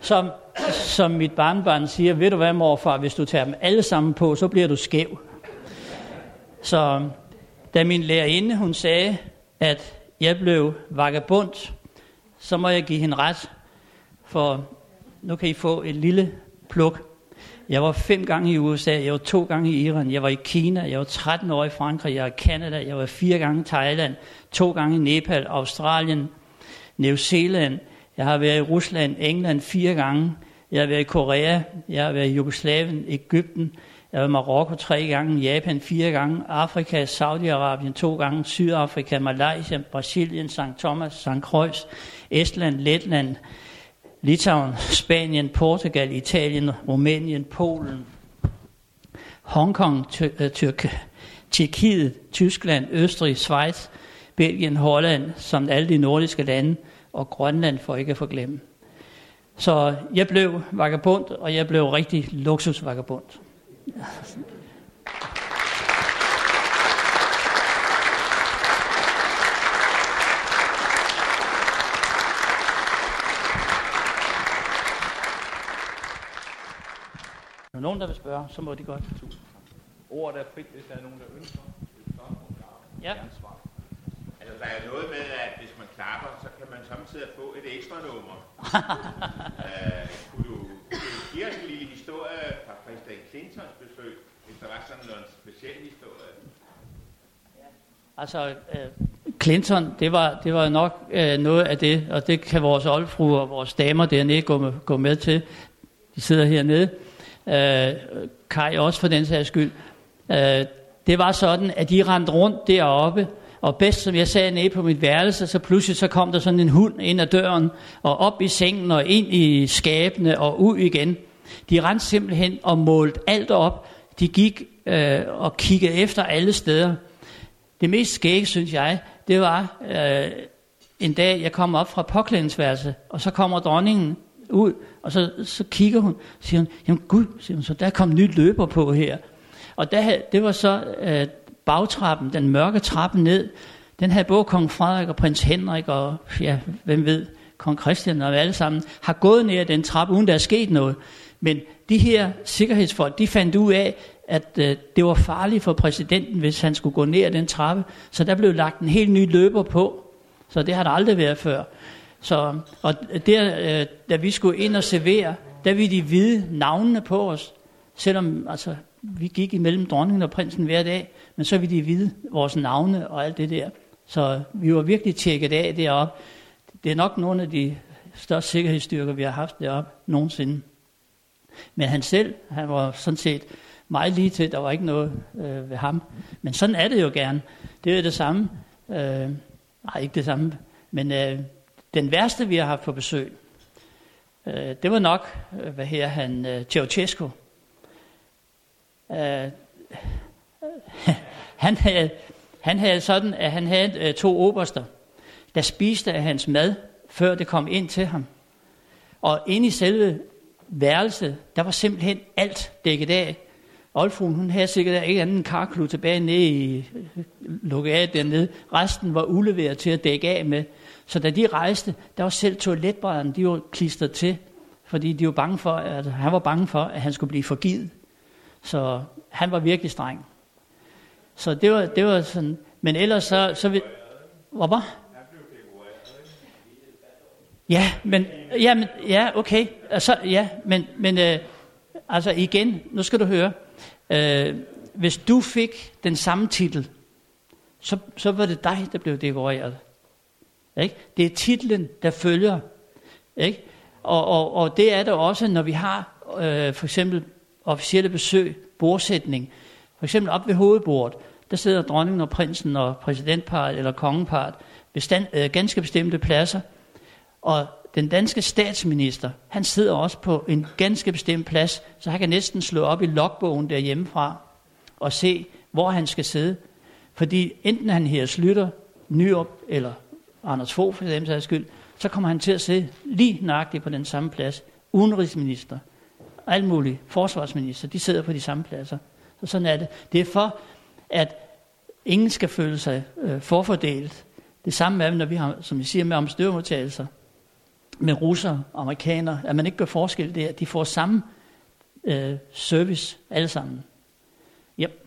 Som, som mit barnbarn siger, ved du hvad morfar, hvis du tager dem alle sammen på, så bliver du skæv. Så da min lærerinde, hun sagde, at jeg blev vagabund, så må jeg give hende ret for nu kan I få et lille pluk. Jeg var fem gange i USA, jeg var to gange i Iran, jeg var i Kina, jeg var 13 år i Frankrig, jeg var i Canada, jeg var fire gange i Thailand, to gange i Nepal, Australien, New Zealand, jeg har været i Rusland, England fire gange, jeg har været i Korea, jeg har været i Jugoslavien, Ægypten, jeg har været i Marokko tre gange, Japan fire gange, Afrika, Saudi-Arabien to gange, Sydafrika, Malaysia, Brasilien, St. Thomas, St. Croix, Estland, Letland, Litauen, Spanien, Portugal, Italien, Rumænien, Polen, Hongkong, øh, Tyrk, Tyrkiet, Tyskland, Østrig, Schweiz, Belgien, Holland, som alle de nordiske lande, og Grønland for ikke at få glemme. Så jeg blev vagabund, og jeg blev rigtig luksusvagabund. er nogen, der vil spørge, så må de godt. Ordet er frit, hvis der er nogen, der ønsker. Ja. Altså, der er noget med, at hvis man klapper, så samtidig få et ekstra nummer. uh, [LAUGHS] kunne, du, kunne du give os en lille historie fra præsident Clintons besøg, hvis der var sådan noget speciel historie? Altså, uh, Clinton, det var, det var nok uh, noget af det, og det kan vores oldfruer og vores damer dernede gå med, gå med til. De sidder hernede øh, Kai også for den sags skyld. Øh, det var sådan, at de rendte rundt deroppe, og bedst som jeg sad nede på mit værelse, så pludselig så kom der sådan en hund ind ad døren, og op i sengen, og ind i skabene, og ud igen. De rendte simpelthen og målte alt op. De gik øh, og kiggede efter alle steder. det mest skægge, synes jeg, det var øh, en dag, jeg kom op fra påklædningsværelset, og så kommer dronningen ud, og så, så kigger hun, og siger hun, jamen gud, siger hun, så der kom nyt løber på her. Og der, det var så øh, bagtrappen, den mørke trappe ned, den havde både kong Frederik og prins Henrik og, ja, hvem ved, kong Christian og alle sammen, har gået ned ad den trappe, uden der er sket noget. Men de her sikkerhedsfolk, de fandt ud af, at øh, det var farligt for præsidenten, hvis han skulle gå ned ad den trappe. Så der blev lagt en helt ny løber på. Så det har der aldrig været før. Så, og der, øh, da vi skulle ind og servere, der ville de vide navnene på os. Selvom altså, vi gik imellem dronningen og prinsen hver dag, men så ville de vide vores navne og alt det der. Så vi var virkelig tjekket af deroppe. Det er nok nogle af de største sikkerhedsstyrker, vi har haft deroppe nogensinde. Men han selv, han var sådan set meget lige til, der var ikke noget øh, ved ham. Men sådan er det jo gerne. Det er det samme. Øh, nej, ikke det samme. Men øh, den værste, vi har haft på besøg, øh, det var nok, øh, hvad her han, øh, Ceausescu. Øh, [LAUGHS] han, havde, han havde sådan, at han havde øh, to oberster, der spiste af hans mad, før det kom ind til ham. Og inde i selve værelset, der var simpelthen alt dækket af. Oldfruen, hun havde sikkert ikke anden karklud tilbage nede i øh, lukket af dernede. Resten var uleveret til at dække af med. Så da de rejste, der var selv toiletbrædderne, de var klistret til, fordi de var bange for, at han var bange for, at han skulle blive forgivet. Så han var virkelig streng. Så det var, det var sådan, men ellers så, så vi, var? Ja, men, ja, men, ja, okay. Altså, ja, men, men øh, altså igen, nu skal du høre. Øh, hvis du fik den samme titel, så, så var det dig, der blev dekoreret. Ikke? Det er titlen, der følger. Ikke? Og, og, og det er det også, når vi har øh, for eksempel officielle besøg, bordsætning. For eksempel op ved hovedbordet, der sidder dronningen og prinsen og præsidentparet eller kongeparret bestand, øh, ganske bestemte pladser. Og den danske statsminister, han sidder også på en ganske bestemt plads, så han kan næsten slå op i logbogen derhjemmefra og se, hvor han skal sidde. Fordi enten han her Slytter, Nyrup eller Anders Fogh for dem sags skyld, så kommer han til at sidde lige nøjagtigt på den samme plads. Udenrigsminister, alt muligt, forsvarsminister, de sidder på de samme pladser. Så sådan er det. Det er for, at ingen skal føle sig øh, forfordelt. Det samme er, når vi har, som vi siger, med omstøvmodtagelser med russer og amerikanere, at man ikke gør forskel der. De får samme øh, service alle sammen. Yep.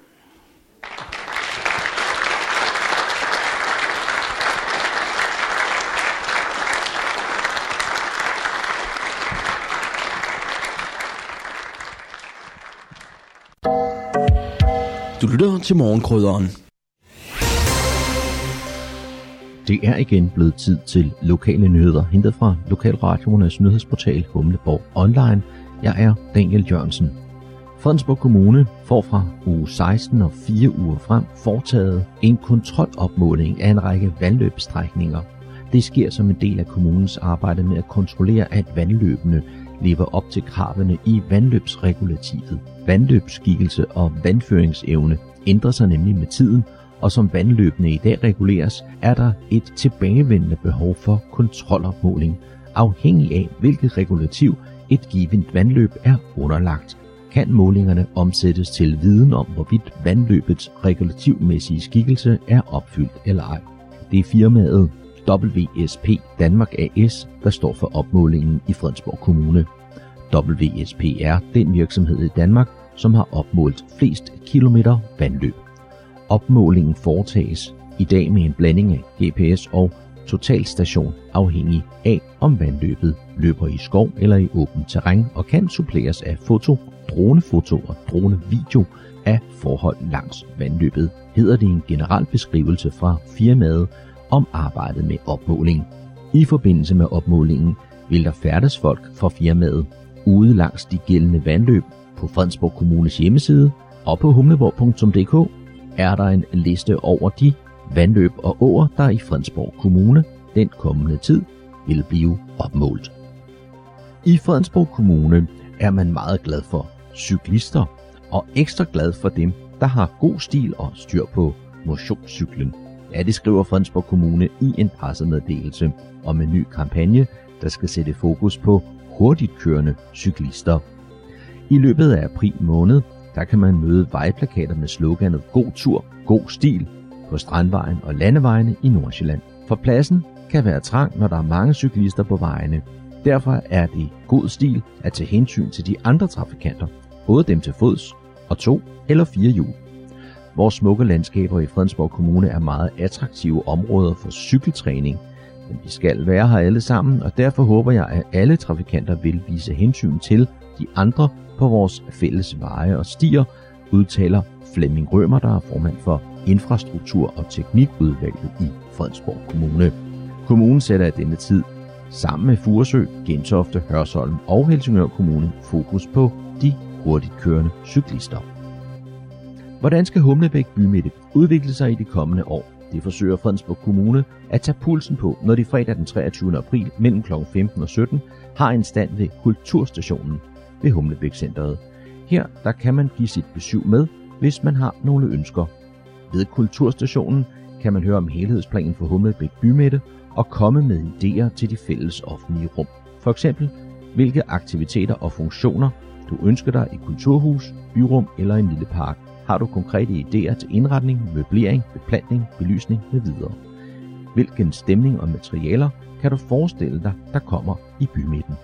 Lytter til morgenkrydderen. Det er igen blevet tid til lokale nyheder, hentet fra Lokalradioernes nyhedsportal Humleborg Online. Jeg er Daniel Jørgensen. Fredensborg Kommune får fra uge 16 og 4 uger frem foretaget en kontrolopmåling af en række vandløbstrækninger. Det sker som en del af kommunens arbejde med at kontrollere, at vandløbene lever op til kravene i vandløbsregulativet. Vandløbsskikkelse og vandføringsevne ændrer sig nemlig med tiden, og som vandløbene i dag reguleres, er der et tilbagevendende behov for kontrolopmåling, afhængig af hvilket regulativ et givet vandløb er underlagt. Kan målingerne omsættes til viden om, hvorvidt vandløbets regulativmæssige skikkelse er opfyldt eller ej? Det er firmaet WSP Danmark AS, der står for opmålingen i Fredensborg Kommune. WSP er den virksomhed i Danmark, som har opmålt flest kilometer vandløb. Opmålingen foretages i dag med en blanding af GPS og totalstation afhængig af om vandløbet løber i skov eller i åbent terræn og kan suppleres af foto, dronefoto og dronevideo af forhold langs vandløbet, hedder det en generel beskrivelse fra firmaet om arbejdet med opmåling. I forbindelse med opmålingen vil der færdes folk fra firmaet ude langs de gældende vandløb på Fredensborg Kommunes hjemmeside og på humleborg.dk er der en liste over de vandløb og åer, der i Fredensborg Kommune den kommende tid vil blive opmålt. I Fredensborg Kommune er man meget glad for cyklister, og ekstra glad for dem, der har god stil og styr på motionscyklen. Ja, det skriver Fredensborg Kommune i en pressemeddelelse om en ny kampagne, der skal sætte fokus på hurtigt kørende cyklister. I løbet af april måned, der kan man møde vejplakater med sloganet God tur, god stil på Strandvejen og Landevejene i Nordsjælland. For pladsen kan være trang, når der er mange cyklister på vejene. Derfor er det god stil at tage hensyn til de andre trafikanter, både dem til fods og to eller fire hjul. Vores smukke landskaber i Fredensborg Kommune er meget attraktive områder for cykeltræning, men vi skal være her alle sammen, og derfor håber jeg, at alle trafikanter vil vise hensyn til de andre på vores fælles veje og stier, udtaler Flemming Rømer, der er formand for Infrastruktur- og Teknikudvalget i Fredensborg Kommune. Kommunen sætter i denne tid sammen med Furesø, Gentofte, Hørsholm og Helsingør Kommune fokus på de hurtigt kørende cyklister. Hvordan skal Humlebæk bymidte udvikle sig i de kommende år? Det forsøger Fredensborg Kommune at tage pulsen på, når de fredag den 23. april mellem kl. 15 og 17 har en stand ved Kulturstationen ved Humlebæk Centeret. Her der kan man give sit besøg med, hvis man har nogle ønsker. Ved Kulturstationen kan man høre om helhedsplanen for Humlebæk Bymidte og komme med idéer til de fælles offentlige rum. For eksempel, hvilke aktiviteter og funktioner du ønsker dig i kulturhus, byrum eller en lille park. Har du konkrete idéer til indretning, møblering, beplantning, belysning med videre. Hvilken stemning og materialer kan du forestille dig, der kommer i bymidten?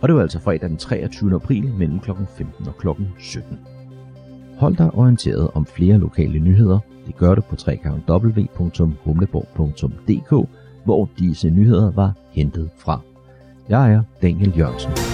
Og det var altså fredag den 23. april mellem kl. 15 og kl. 17. Hold dig orienteret om flere lokale nyheder. Det gør du på www.humleborg.dk, hvor disse nyheder var hentet fra. Jeg er Daniel Jørgensen.